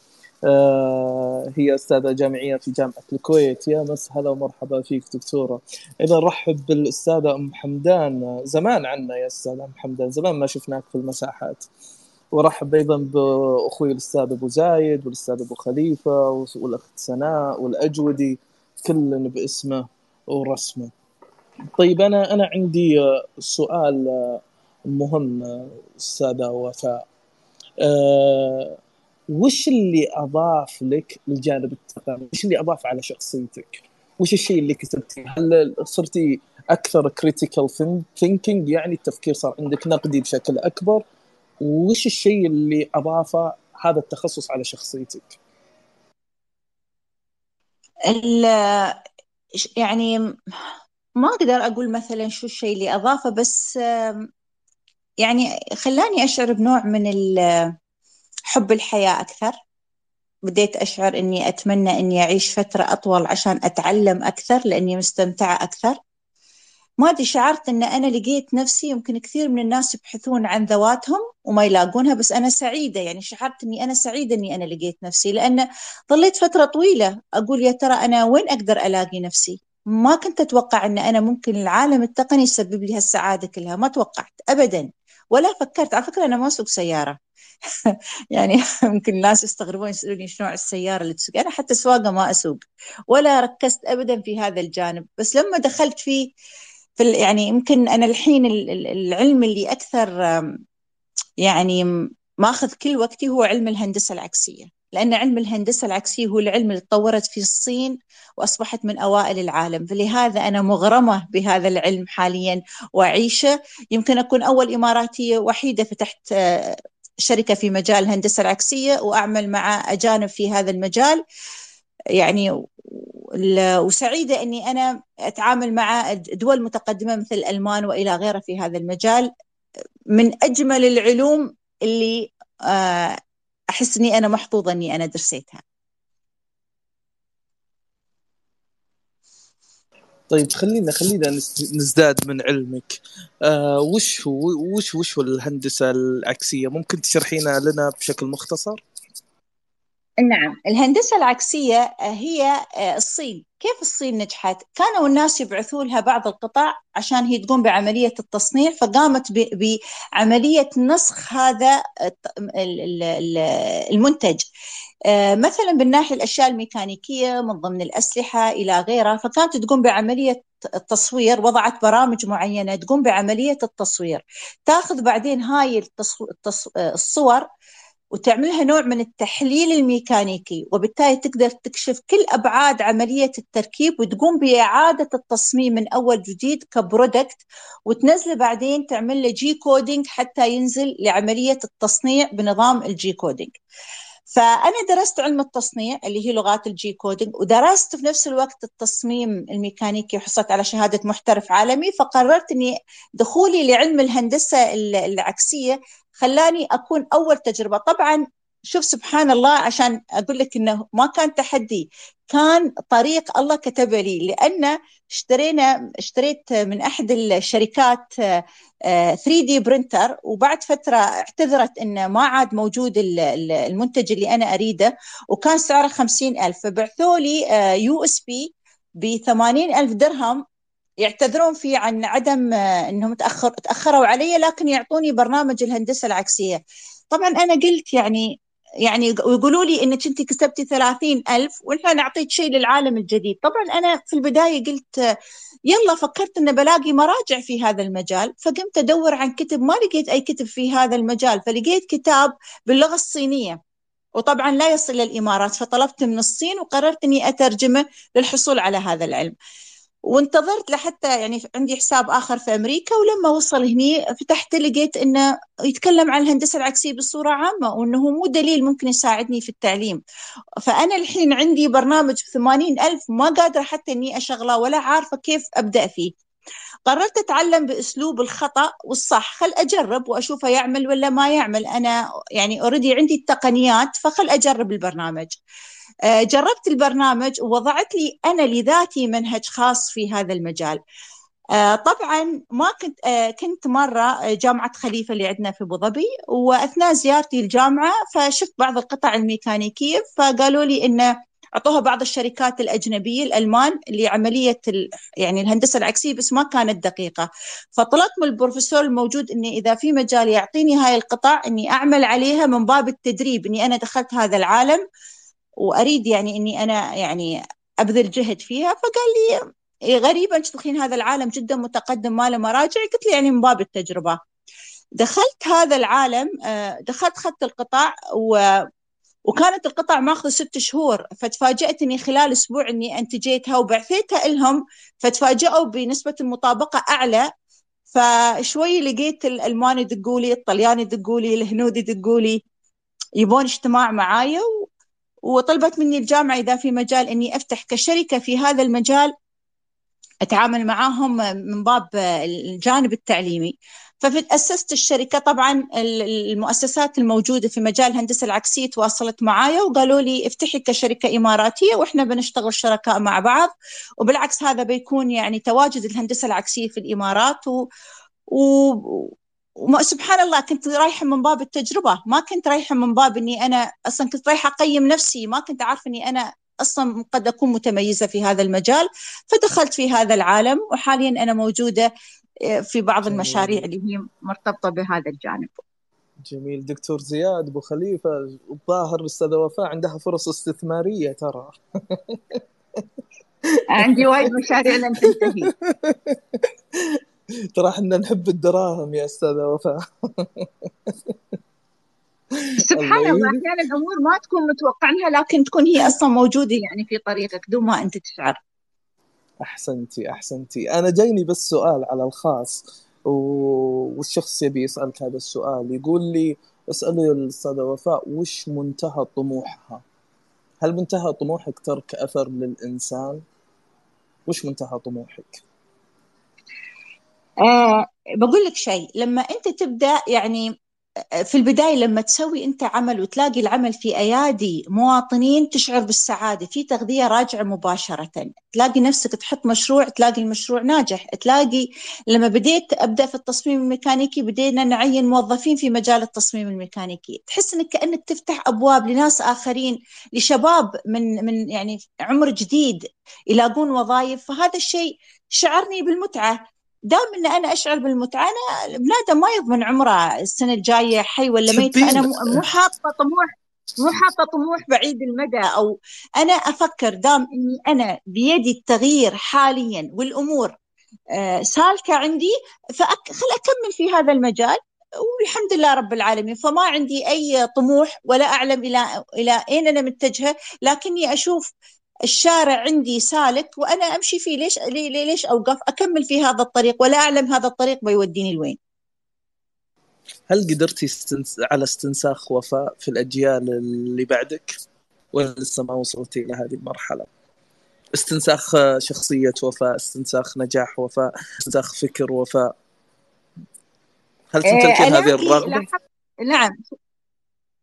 هي أستاذة جامعية في جامعة الكويت. يا مس هلا ومرحبا فيك دكتورة. أيضا رحب بالأستاذة أم حمدان. زمان عنا يا أستاذة أم حمدان زمان ما شفناك في المساحات. ورحب أيضا بأخوي الأستاذ أبو زايد والأستاذ أبو خليفة والأخت سناء والأجودي كل باسمه ورسمه. طيب أنا أنا عندي سؤال مهم أستاذة وفاء. أه وش اللي أضاف لك للجانب التقني؟ وش اللي أضاف على شخصيتك؟ وش الشيء اللي كسبتيه؟ هل صرتي أكثر critical thinking يعني التفكير صار عندك نقدي بشكل أكبر؟ وش الشيء اللي أضافه هذا التخصص على شخصيتك؟ يعني ما أقدر أقول مثلا شو الشيء اللي أضافه بس يعني خلاني أشعر بنوع من حب الحياة أكثر. بديت أشعر أني أتمنى أني أعيش فترة أطول عشان أتعلم أكثر لأني مستمتعة أكثر. ما أدري شعرت أن أنا لقيت نفسي يمكن كثير من الناس يبحثون عن ذواتهم وما يلاقونها بس أنا سعيدة. يعني شعرت أني أنا سعيدة أني أنا لقيت نفسي لأن ظليت فترة طويلة. أقول يا ترى أنا وين أقدر ألاقي نفسي؟ ما كنت أتوقع أن أنا ممكن العالم التقني يسبب لي هالسعادة كلها. ما توقعت أبدا. ولا فكرت. على فكرة أنا ما أسوق سيارة. يعني ممكن الناس يستغربون يسألوني شو نوع السيارة اللي تسوق. أنا حتى سواقة ما أسوق. ولا ركزت أبدا في هذا الجانب. بس لما دخلت فيه في يعني يمكن أنا الحين العلم اللي أكثر يعني ماخذ كل وقتي هو علم الهندسة العكسية. لأن علم الهندسة العكسية هو العلم اللي تطورت في الصين وأصبحت من أوائل العالم. فلهذا أنا مغرمة بهذا العلم حاليا وأعيشه. يمكن أكون أول إماراتية وحيدة فتحت آه، شركة في مجال الهندسة العكسية وأعمل مع أجانب في هذا المجال. يعني وسعيدة أني أنا أتعامل مع دول متقدمة مثل الألمان وإلى غيرها في هذا المجال. من أجمل العلوم اللي أحس أني أنا محظوظة أني أنا درسيتها. طيب خلينا خلينا نزداد من علمك. آه وش هو وش وش هو الهندسة العكسية؟ ممكن تشرحينها لنا بشكل مختصر؟ نعم الهندسة العكسية هي آه، الصين. كيف الصين نجحت؟ كانوا الناس يبعثوا لها بعض القطع عشان هي تقوم بعملية التصنيع فقامت بعملية نسخ هذا المنتج. آه، مثلا بالناحية الأشياء الميكانيكية من ضمن الأسلحة إلى غيرها فكانت تقوم بعملية التصوير وضعت برامج معينة تقوم بعملية التصوير. تاخذ بعدين هاي الصور وتعملها نوع من التحليل الميكانيكي وبالتالي تقدر تكشف كل أبعاد عملية التركيب وتقوم بإعادة التصميم من أول جديد ك product وتنزله بعدين تعمل له G-coding حتى ينزل لعملية التصنيع بنظام ال G-coding فأنا درست علم التصنيع اللي هي لغات ال G-coding ودرست في نفس الوقت التصميم الميكانيكي وحصلت على شهادة محترف عالمي فقررت أني دخولي لعلم الهندسة العكسية خلاني أكون أول تجربة. طبعا شوف سبحان الله عشان أقول لك إنه ما كان تحدي كان طريق الله كتب لي لأن اشترينا اشتريت من أحد الشركات 3D printer وبعد فترة اعتذرت إنه ما عاد موجود المنتج اللي أنا أريده وكان سعره خمسين ألف. فبعثوا لي USB ب ألف درهم يعتذرون فيه عن عدم آه، إنهم تاخر تأخروا علي لكن يعطوني برنامج الهندسة العكسية. طبعا أنا قلت يعني يعني ويقولوا لي إنك أنت كسبتي ثلاثين ألف ونحن نعطيك شيء للعالم الجديد. طبعا أنا في البداية قلت يلا فكرت إن بلاقي مراجع في هذا المجال فقمت أدور عن كتب ما لقيت أي كتب في هذا المجال فلقيت كتاب باللغة الصينية. وطبعا لا يصل للامارات فطلبت من الصين وقررت إني أترجمه للحصول على هذا العلم. وانتظرت لحتى يعني عندي حساب آخر في أمريكا ولما وصل هني فتحت لقيت إنه يتكلم عن الهندسة العكسية بصورة عامة وإنه مو دليل ممكن يساعدني في التعليم. فأنا الحين عندي برنامج ب ألف ما قادرة حتى إني أشغله ولا عارفة كيف أبدأ فيه. قررت أتعلم بأسلوب الخطأ والصح خل أجرب وأشوفه يعمل ولا ما يعمل. أنا يعني اوريدي عندي التقنيات فخل أجرب البرنامج. جربت البرنامج ووضعت لي أنا لذاتي منهج خاص في هذا المجال. آه، طبعا ما كنت آه، كنت مرة جامعة خليفة اللي عندنا في أبو ظبي وأثناء زيارتي الجامعة فشفت بعض القطع الميكانيكية فقالوا لي انه أعطوها بعض الشركات الأجنبية الألمان لعملية يعني الهندسة العكسية بس ما كانت دقيقة. فطلبت من البروفيسور الموجود إني إذا في مجال يعطيني هاي القطع إني أعمل عليها من باب التدريب إني أنا دخلت هذا العالم. وأريد يعني إني أنا يعني أبذل جهد فيها فقال لي إيه، غريبة أنت تدخلين هذا العالم جدا متقدم ما له مراجع. قلت له يعني من باب التجربة. دخلت هذا العالم آه، دخلت خدت القطع و وكانت القطع ماخذة ست شهور. فتفاجأت إني خلال أسبوع إني أنتجيتها وبعثيتها لهم فتفاجأوا بنسبة المطابقة أعلى. فشوي لقيت الالمان يدقوا لي الطليان يدقوا لي الهنود يدقوا لي يبون اجتماع معايا وطلبت مني الجامعة إذا في مجال أني أفتح كشركة في هذا المجال أتعامل معاهم من باب الجانب التعليمي. فأسست الشركة طبعا المؤسسات الموجودة في مجال الهندسة العكسية تواصلت معايا وقالوا لي افتحي كشركة إماراتية وإحنا بنشتغل شركاء مع بعض. وبالعكس هذا بيكون يعني تواجد الهندسة العكسية في الإمارات و... و... وسبحان الله كنت رايحة من باب التجربة. ما كنت رايحة من باب أني أنا أصلا كنت رايحة أقيم نفسي. ما كنت عارفة أني أنا أصلا قد أكون متميزة في هذا المجال. فدخلت في هذا العالم وحاليا أنا موجودة آه، في بعض جميل. المشاريع اللي هي مرتبطة بهذا الجانب. جميل. دكتور زياد أبو خليفة الظاهر الاستاذه وفاء عندها فرص استثمارية ترى. عندي وايد مشاريع لن تنتهي. ترى إحنا نحب الدراهم يا أستاذة وفاء سبحان الله أحيانا الأمور ما تكون متوقع لها لكن تكون هي أصلا موجودة يعني في طريقك دون ما أنت تشعر أحسنتي أحسنتي أنا جايني بس سؤال على الخاص والشخص يبي يسألك هذا السؤال يقول لي اسألي الأستاذة وفاء وش منتهى طموحها؟ هل منتهى طموحك ترك أثر للإنسان؟ وش منتهى طموحك؟ آه بقول لك شيء لما أنت تبدأ يعني في البداية لما تسوي أنت عمل وتلاقي العمل في أيادي مواطنين تشعر بالسعادة في تغذية راجعة مباشرة تلاقي نفسك تحط مشروع تلاقي المشروع ناجح تلاقي لما بديت أبدأ في التصميم الميكانيكي بدينا نعين موظفين في مجال التصميم الميكانيكي. تحس أنك كأنك تفتح أبواب لناس آخرين لشباب من من يعني عمر جديد يلاقون وظائف فهذا الشيء شعرني بالمتعة. دام إن أنا أشعر بالمتعة أنا بنادم ما يضمن عمره السنة الجاية حي ولا ميت فأنا مو حاطة طموح مو حاطة طموح بعيد المدى. أو أنا أفكر دام إني أنا بيدي التغيير حاليا والأمور آه، سالكة عندي فخل أكمل في هذا المجال. والحمد لله رب العالمين فما عندي أي طموح ولا أعلم إلى إلى أين أنا متجهة. لكني أشوف الشارع عندي سالك وأنا أمشي فيه. ليش ليش أوقف؟ أكمل في هذا الطريق ولا أعلم هذا الطريق بيوديني لوين؟ هل قدرتي استنس... على استنساخ وفاء في الأجيال اللي بعدك؟ ولا لسه ما وصلتي إلى هذه المرحلة. استنساخ شخصية وفاء استنساخ نجاح وفاء استنساخ فكر وفاء. هل تمتلكين إيه هذه الرغبة؟ نعم.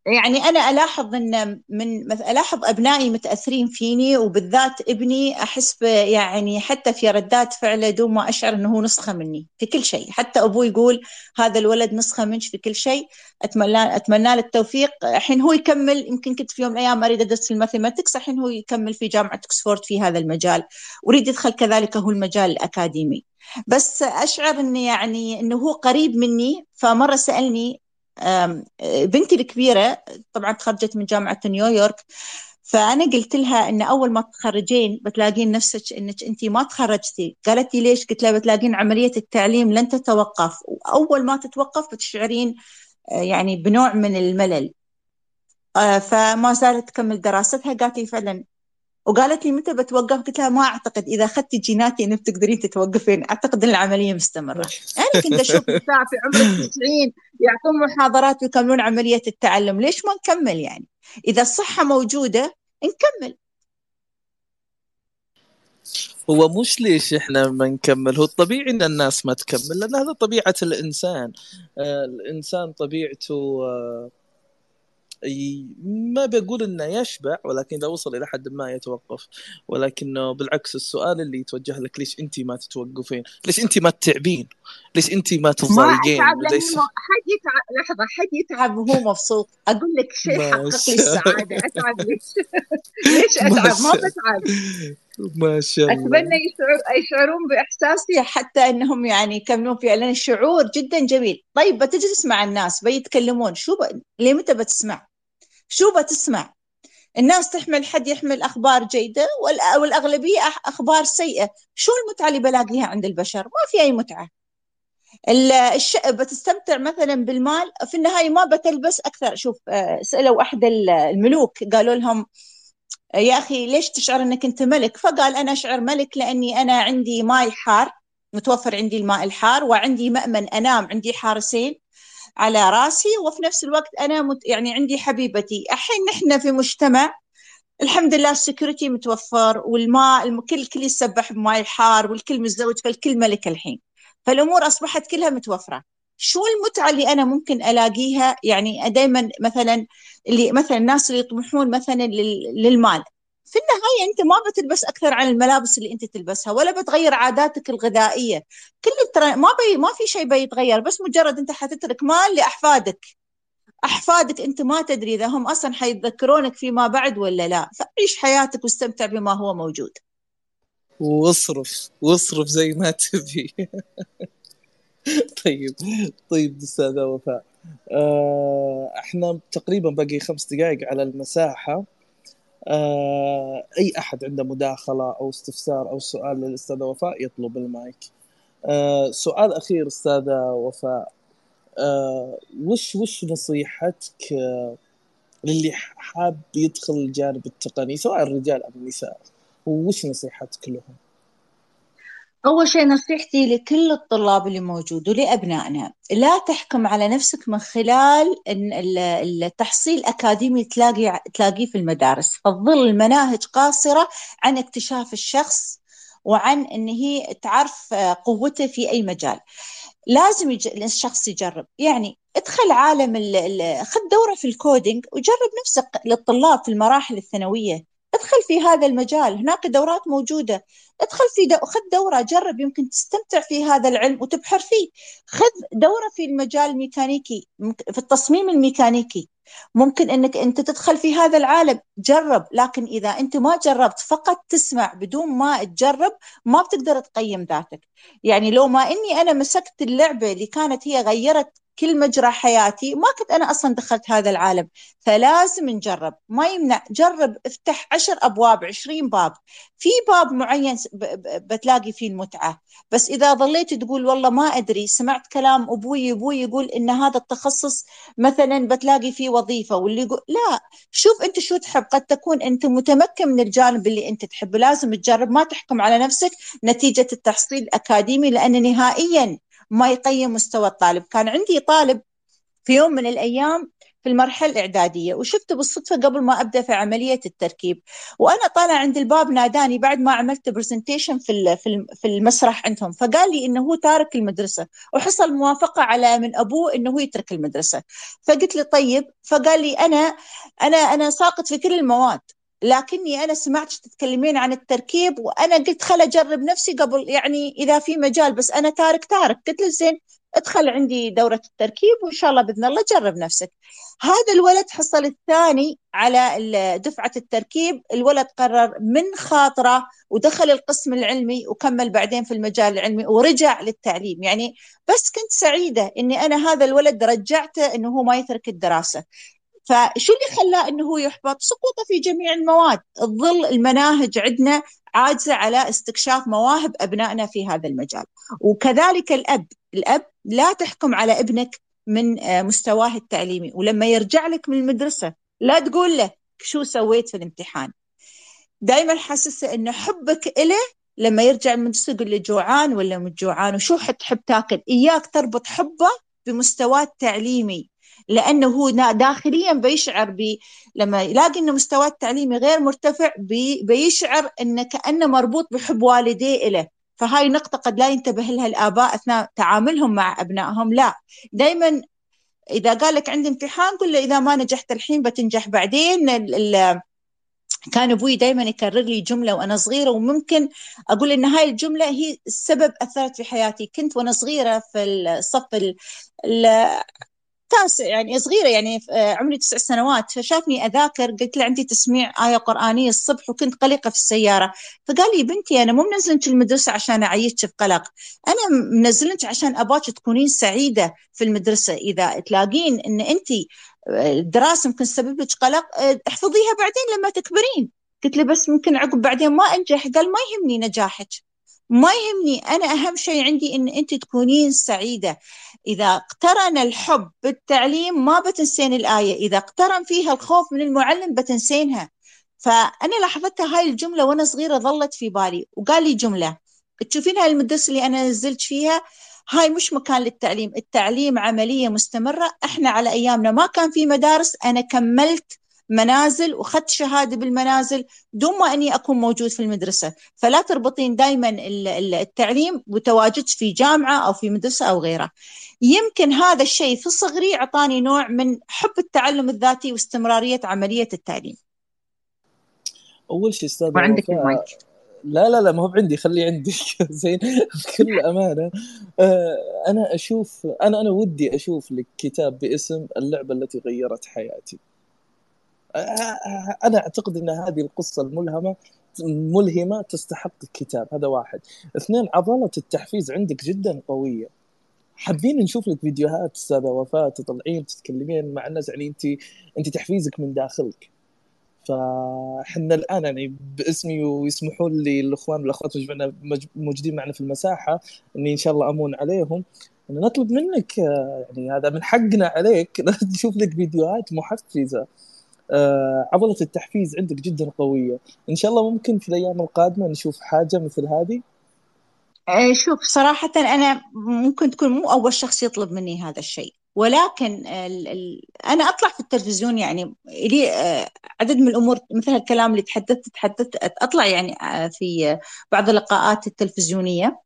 يعني أنا ألاحظ إن من ألاحظ أبنائي متأثرين فيني وبالذات ابني أحس يعني حتى في ردات فعله دون ما أشعر إنه هو نسخة مني في كل شيء. حتى أبوي يقول هذا الولد نسخة منك في كل شيء. اتمنى أتمنى له التوفيق. الحين هو يكمل يمكن كنت في يوم من الأيام أريد أدرس ال mathematics الحين هو يكمل في جامعة اوكسفورد في هذا المجال. أريد يدخل كذلك هو المجال الأكاديمي. بس أشعر إنه يعني إنه هو قريب مني فمرة سألني بنتي الكبيرة طبعا تخرجت من جامعة نيويورك فأنا قلت لها إن أول ما تخرجين بتلاقين نفسك إنك أنت ما تخرجتي. قالت لي ليش؟ قلت لها بتلاقين عملية التعليم لن تتوقف. وأول ما تتوقف بتشعرين آه، يعني بنوع من الملل. آه، فما زالت تكمل دراستها. قالت لي فعلا وقالت لي متى بتوقف؟ قلت لها ما أعتقد إذا أخذتي جيناتي انك تقدرين تتوقفين، أعتقد إن العملية مستمرة. يعني كنت أشوف الساعة في عمر 90 يعطون محاضرات ويكملون عملية التعلم، ليش ما نكمل يعني؟ إذا الصحة موجودة نكمل. هو مش ليش إحنا ما نكمل هو الطبيعي إن الناس ما تكمل لأن هذا طبيعة الإنسان آه الإنسان طبيعته آه ما بقول إنه يشبع ولكن إذا وصل إلى حد ما يتوقف ولكنه بالعكس السؤال اللي يتوجه لك ليش انت ما تتوقفين؟ ليش انت ما تتعبين؟ ليش انت ما تتضايقين؟ ما ليش... حد يتعب لحظة حد يتعب وهو مبسوط أقول لك شيء حقق لي السعادة أتعب ليش؟ ليش أتعب؟ ما بتعب ما شاء الله أتمنى يشعرون بإحساسي حتى إنهم يعني يكملون فيها لأن الشعور جدا جميل طيب بتجلس مع الناس بيتكلمون شو ب... ليه متى بتسمع شو بتسمع؟ الناس تحمل حد يحمل أخبار جيدة والأغلبية أخبار سيئة. شو المتعة اللي بلاقيها عند البشر؟ ما في أي متعة. الش... بتستمتع مثلا بالمال في النهاية ما بتلبس أكثر. شوف آه، سألوا أحد الملوك قالوا لهم يا أخي ليش تشعر أنك أنت ملك؟ فقال أنا أشعر ملك لأني أنا عندي ماء حار متوفر عندي الماء الحار وعندي مأمن أنام عندي حارسين. على راسي وفي نفس الوقت أنا مت يعني عندي حبيبتي. الحين نحن في مجتمع الحمد لله السكيورتي متوفر والماء الكل الكل يسبح بماء حار والكل متزوج فالكل ملك الحين. فالأمور أصبحت كلها متوفرة. شو المتعة اللي أنا ممكن ألاقيها؟ يعني دائما مثلا اللي مثلا الناس اللي يطمحون مثلا للمال. في النهاية أنت ما بتلبس أكثر عن الملابس اللي أنت تلبسها ولا بتغير عاداتك الغذائية. كل التر... ما بي... ما في شيء بيتغير بس مجرد أنت حتترك مال لأحفادك. أحفادك أنت ما تدري إذا هم أصلا حيتذكرونك فيما بعد ولا لا. فعيش حياتك واستمتع بما هو موجود. واصرف واصرف زي ما تبي. طيب طيب أستاذة وفاء. آه إحنا تقريبا باقي خمس دقائق على المساحة. آه أي أحد عنده مداخلة أو استفسار أو سؤال للأستاذة وفاء يطلب المايك. آه سؤال أخير أستاذة وفاء. آه وش وش نصيحتك آه للي حاب يدخل الجانب التقني سواء الرجال أو النساء؟ وش نصيحتك لهم؟ أول شيء نصيحتي لكل الطلاب اللي موجود ولأبنائنا لا تحكم على نفسك من خلال التحصيل الأكاديمي تلاقي تلاقيه في المدارس. فتظل المناهج قاصرة عن اكتشاف الشخص وعن أن هي تعرف قوته في أي مجال. لازم يج... الشخص يجرب. يعني ادخل عالم ال... خذ دورة في ال coding وجرب نفسك للطلاب في المراحل الثانوية. ادخل في هذا المجال هناك دورات موجودة. ادخل في دو... خذ دورة جرب يمكن تستمتع في هذا العلم وتبحر فيه. خذ دورة في المجال الميكانيكي في التصميم الميكانيكي. ممكن إنك أنت تدخل في هذا العالم جرب. لكن إذا أنت ما جربت فقط تسمع بدون ما تجرب ما بتقدر تقيم ذاتك. يعني لو ما إني أنا مسكت اللعبة اللي كانت هي غيرت كل مجرى حياتي ما كنت أنا أصلا دخلت هذا العالم. فلازم نجرب. ما يمنع. جرب افتح عشر أبواب عشرين باب. في باب معين بتلاقي فيه المتعة. بس إذا ظليت تقول والله ما أدري سمعت كلام أبوي أبوي يقول إن هذا التخصص مثلا بتلاقي فيه وظيفة واللي يقول لا. شوف أنت شو تحب. قد تكون أنت متمكن من الجانب اللي أنت تحبه. لازم تجرب. ما تحكم على نفسك نتيجة التحصيل الأكاديمي لأن نهائيا ما يقيم مستوى الطالب. كان عندي طالب في يوم من الأيام في المرحلة الإعدادية وشفته بالصدفة قبل ما أبدأ في عملية التركيب. وأنا طالع عند الباب ناداني بعد ما عملت برزنتيشن في في المسرح عندهم. فقال لي إنه هو تارك المدرسة وحصل موافقة على من أبوه إنه هو يترك المدرسة. فقلت له طيب. فقال لي أنا أنا أنا ساقط في كل المواد. لكني أنا سمعت تتكلمين عن التركيب وأنا قلت خل أجرب نفسي قبل يعني إذا في مجال بس أنا تارك تارك قلت له زين ادخل عندي دورة التركيب وإن شاء الله بإذن الله جرب نفسك. هذا الولد حصل الثاني على دفعة التركيب الولد قرر من خاطرة ودخل القسم العلمي وكمل بعدين في المجال العلمي ورجع للتعليم. يعني بس كنت سعيدة أني أنا هذا الولد رجعته أنه هو ما يترك الدراسة. فشو اللي خلاه إنه هو يحبط؟ سقوطه في جميع المواد. تظل المناهج عندنا عاجزة على استكشاف مواهب أبنائنا في هذا المجال. وكذلك الأب. الأب لا تحكم على ابنك من آه، مستواه التعليمي. ولما يرجع لك من المدرسة لا تقول له شو سويت في الامتحان. دائما حسسه إنه حبك له لما يرجع من المدرسة يقول له جوعان ولا مش جوعان؟ وشو حتحب تاكل؟ إياك تربط حبه بمستواه التعليمي. لأنه هو داخليا بيشعر ب لما يلاقي إنه مستواه التعليمي غير مرتفع بي... بيشعر إنه كأنه مربوط بحب والديه له فهاي نقطة قد لا ينتبه لها الآباء أثناء تعاملهم مع أبنائهم لا. دائما إذا قال لك عندي امتحان قل له إذا ما نجحت الحين بتنجح بعدين. ال... ال... كان أبوي دائما يكرر لي جملة وأنا صغيرة وممكن أقول إن هاي الجملة هي السبب أثرت في حياتي. كنت وأنا صغيرة في الصف تاسع يعني صغيرة يعني آه، عمري تسع سنوات فشافني أذاكر قلت له عندي تسميع آية قرآنية الصبح وكنت قلقة في السيارة. فقال لي بنتي أنا مو منزلنك المدرسة عشان أعيشك في قلق أنا منزلنك عشان أباك تكونين سعيدة في المدرسة. إذا تلاقين أن أنت آه، الدراسة ممكن تسبب لك قلق آه، احفظيها بعدين لما تكبرين. قلت له بس ممكن عقب بعدين ما أنجح. قال ما يهمني نجاحك. ما يهمني أنا أهم شيء عندي أن أنت تكونين سعيدة. إذا اقترن الحب بالتعليم ما بتنسين الآية إذا اقترن فيها الخوف من المعلم بتنسينها. فأنا لاحظتها هاي الجملة وأنا صغيرة ظلت في بالي وقال لي جملة تشوفين هاي المدرسة اللي أنا نزلت فيها؟ هاي مش مكان للتعليم التعليم عملية مستمرة. إحنا على أيامنا ما كان في مدارس أنا كملت منازل وأخذت شهادة بالمنازل دون ما أني أكون موجود في المدرسة. فلا تربطين دائما التعليم بتواجد في جامعة أو في مدرسة أو غيره. يمكن هذا الشيء في صغري أعطاني نوع من حب التعلم الذاتي واستمرارية عملية التعليم. أول شيء أستاذ وعندك المايك؟ لا لا لا ما هو عندي خليه عندي. زين بكل أمانة. آه، أنا أشوف أنا أنا ودي أشوف لك كتاب باسم اللعبة التي غيرت حياتي. أنا أعتقد إن هذه القصة الملهمة ملهمة تستحق الكتاب هذا واحد. اثنين عضلة التحفيز عندك جدا قوية. حابين نشوف لك فيديوهات أستاذة وفاء تطلعين تتكلمين مع الناس يعني أنت أنت تحفيزك من داخلك. فإحنا الآن يعني باسمي ويسمحوا لي الإخوان والأخوات موجودين معنا في المساحة إني إن شاء الله أمون عليهم. نطلب منك يعني هذا من حقنا عليك نشوف لك فيديوهات محفزة. عضلة التحفيز عندك جدا قوية. إن شاء الله ممكن في الأيام القادمة نشوف حاجة مثل هذه؟ آه، شوف صراحة أنا ممكن تكون مو أول شخص يطلب مني هذا الشيء. ولكن ال ال أنا أطلع في التلفزيون يعني لي آه، عدد من الأمور مثل الكلام اللي تحدثت تحدثت أطلع يعني آه، في بعض اللقاءات التلفزيونية. آه،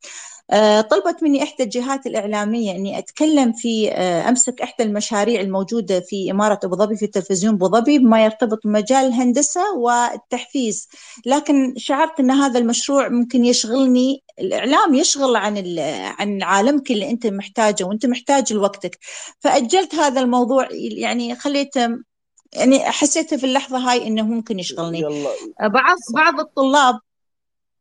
طلبت مني إحدى الجهات الإعلامية أني أتكلم في آه، أمسك إحدى المشاريع الموجودة في إمارة أبو ظبي في تلفزيون أبو ظبي بما يرتبط بمجال الهندسة والتحفيز. لكن شعرت أن هذا المشروع ممكن يشغلني الإعلام يشغل عن عن عالمك اللي أنت محتاجه وأنت محتاج لوقتك. فأجلت هذا الموضوع يعني خليته يعني حسيت في اللحظة هاي إنه ممكن يشغلني. يلا. بعض بعض الطلاب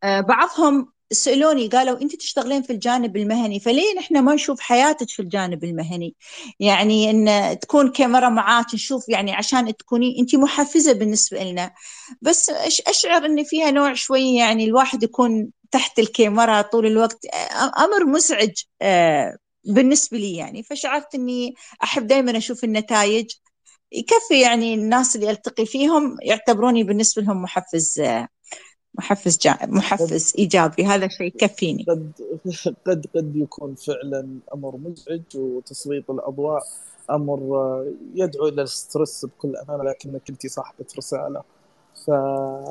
آه، بعضهم سألوني قالوا أنت تشتغلين في الجانب المهني فليه نحن ما نشوف حياتك في الجانب المهني؟ يعني إن تكون كاميرا معاك نشوف يعني عشان تكوني أنت محفزة بالنسبة لنا. بس أشعر إن فيها نوع شوي يعني الواحد يكون تحت الكاميرا طول الوقت أمر مزعج آه، بالنسبة لي يعني. فشعرت إني أحب دائما أشوف النتائج يكفي يعني الناس اللي ألتقي فيهم يعتبروني بالنسبة لهم محفز آه، محفز جا... محفز إيجابي. هذا شيء يكفيني. قد قد قد يكون فعلا أمر مزعج وتسليط الأضواء أمر يدعو إلى الستريس بكل أمانة لكنك انت صاحبة رسالة. ف...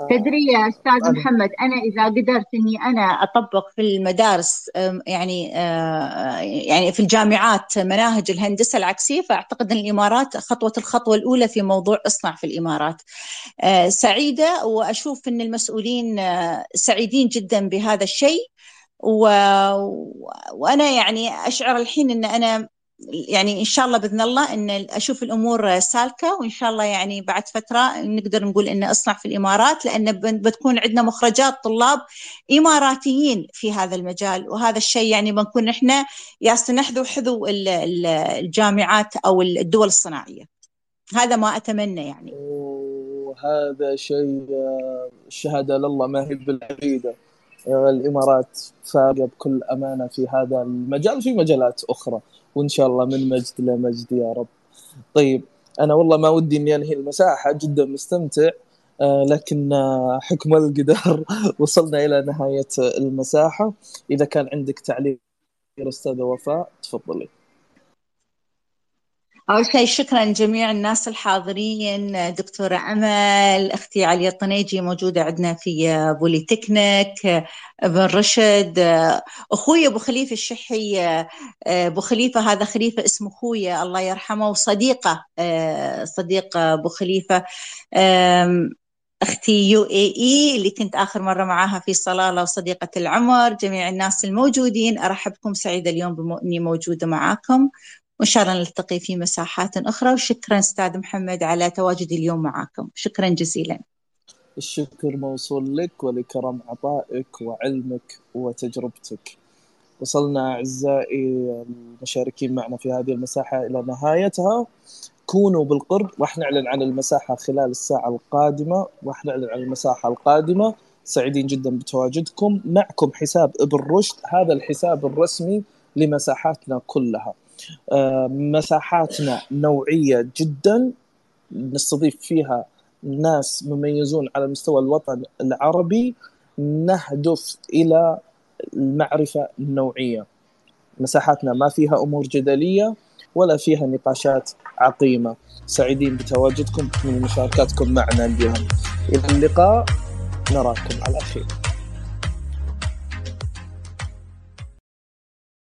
تدري يا أستاذ أنا... محمد أنا إذا قدرت إني أنا أطبق في المدارس يعني يعني في الجامعات مناهج الهندسة العكسية فأعتقد إن الإمارات خطوة الخطوة الأولى في موضوع اصنع في الإمارات. سعيدة وأشوف إن المسؤولين سعيدين جدا بهذا الشيء و... وأنا يعني أشعر الحين إن أنا يعني إن شاء الله بإذن الله إن أشوف الأمور سالكة وإن شاء الله يعني بعد فترة نقدر نقول إن أصنع في الإمارات لأن بتكون عندنا مخرجات طلاب إماراتيين في هذا المجال. وهذا الشيء يعني بنكون إحنا يا نحذو حذو الجامعات أو الدول الصناعية. هذا ما أتمنى يعني. وهذا شيء الشهاده لله ما هي بالعقيدة. الإمارات فارقه بكل أمانة في هذا المجال في مجالات أخرى. وإن شاء الله من مجد لمجد يا رب. طيب أنا والله ما ودي إني انهي المساحة جدا مستمتع آه لكن آه حكم القدر وصلنا إلى نهاية المساحة. إذا كان عندك تعليق أستاذة وفاء تفضلي. أول شيء شكرا لجميع الناس الحاضرين دكتورة أمل أختي عليا الطنيجي موجودة عندنا في بوليتكنيك إبن رشد أخوي أبو خليفة الشحي أبو خليفة هذا خليفة اسمه أخويا الله يرحمه وصديقة صديق أبو خليفة أختي يو إي إي اللي كنت آخر مرة معاها في صلاله وصديقة العمر جميع الناس الموجودين أرحب بكم سعيدة اليوم بما إني موجودة معاكم. وإن شاء الله نلتقي في مساحات أخرى. وشكرا أستاذ محمد على تواجدي اليوم معكم شكرا جزيلا. الشكر موصول لك ولكرم عطائك وعلمك وتجربتك. وصلنا أعزائي المشاركين معنا في هذه المساحة إلى نهايتها. كونوا بالقرب. راح نعلن عن المساحة خلال الساعة القادمة. راح نعلن عن المساحة القادمة. سعيدين جدا بتواجدكم. معكم حساب ابن رشد. هذا الحساب الرسمي لمساحاتنا كلها. مساحاتنا نوعية جدا نستضيف فيها ناس مميزون على مستوى الوطن العربي نهدف إلى المعرفة النوعية. مساحاتنا ما فيها أمور جدلية ولا فيها نقاشات عقيمة. سعيدين بتواجدكم ومشاركاتكم معنا اليوم. إلى اللقاء نراكم على خير.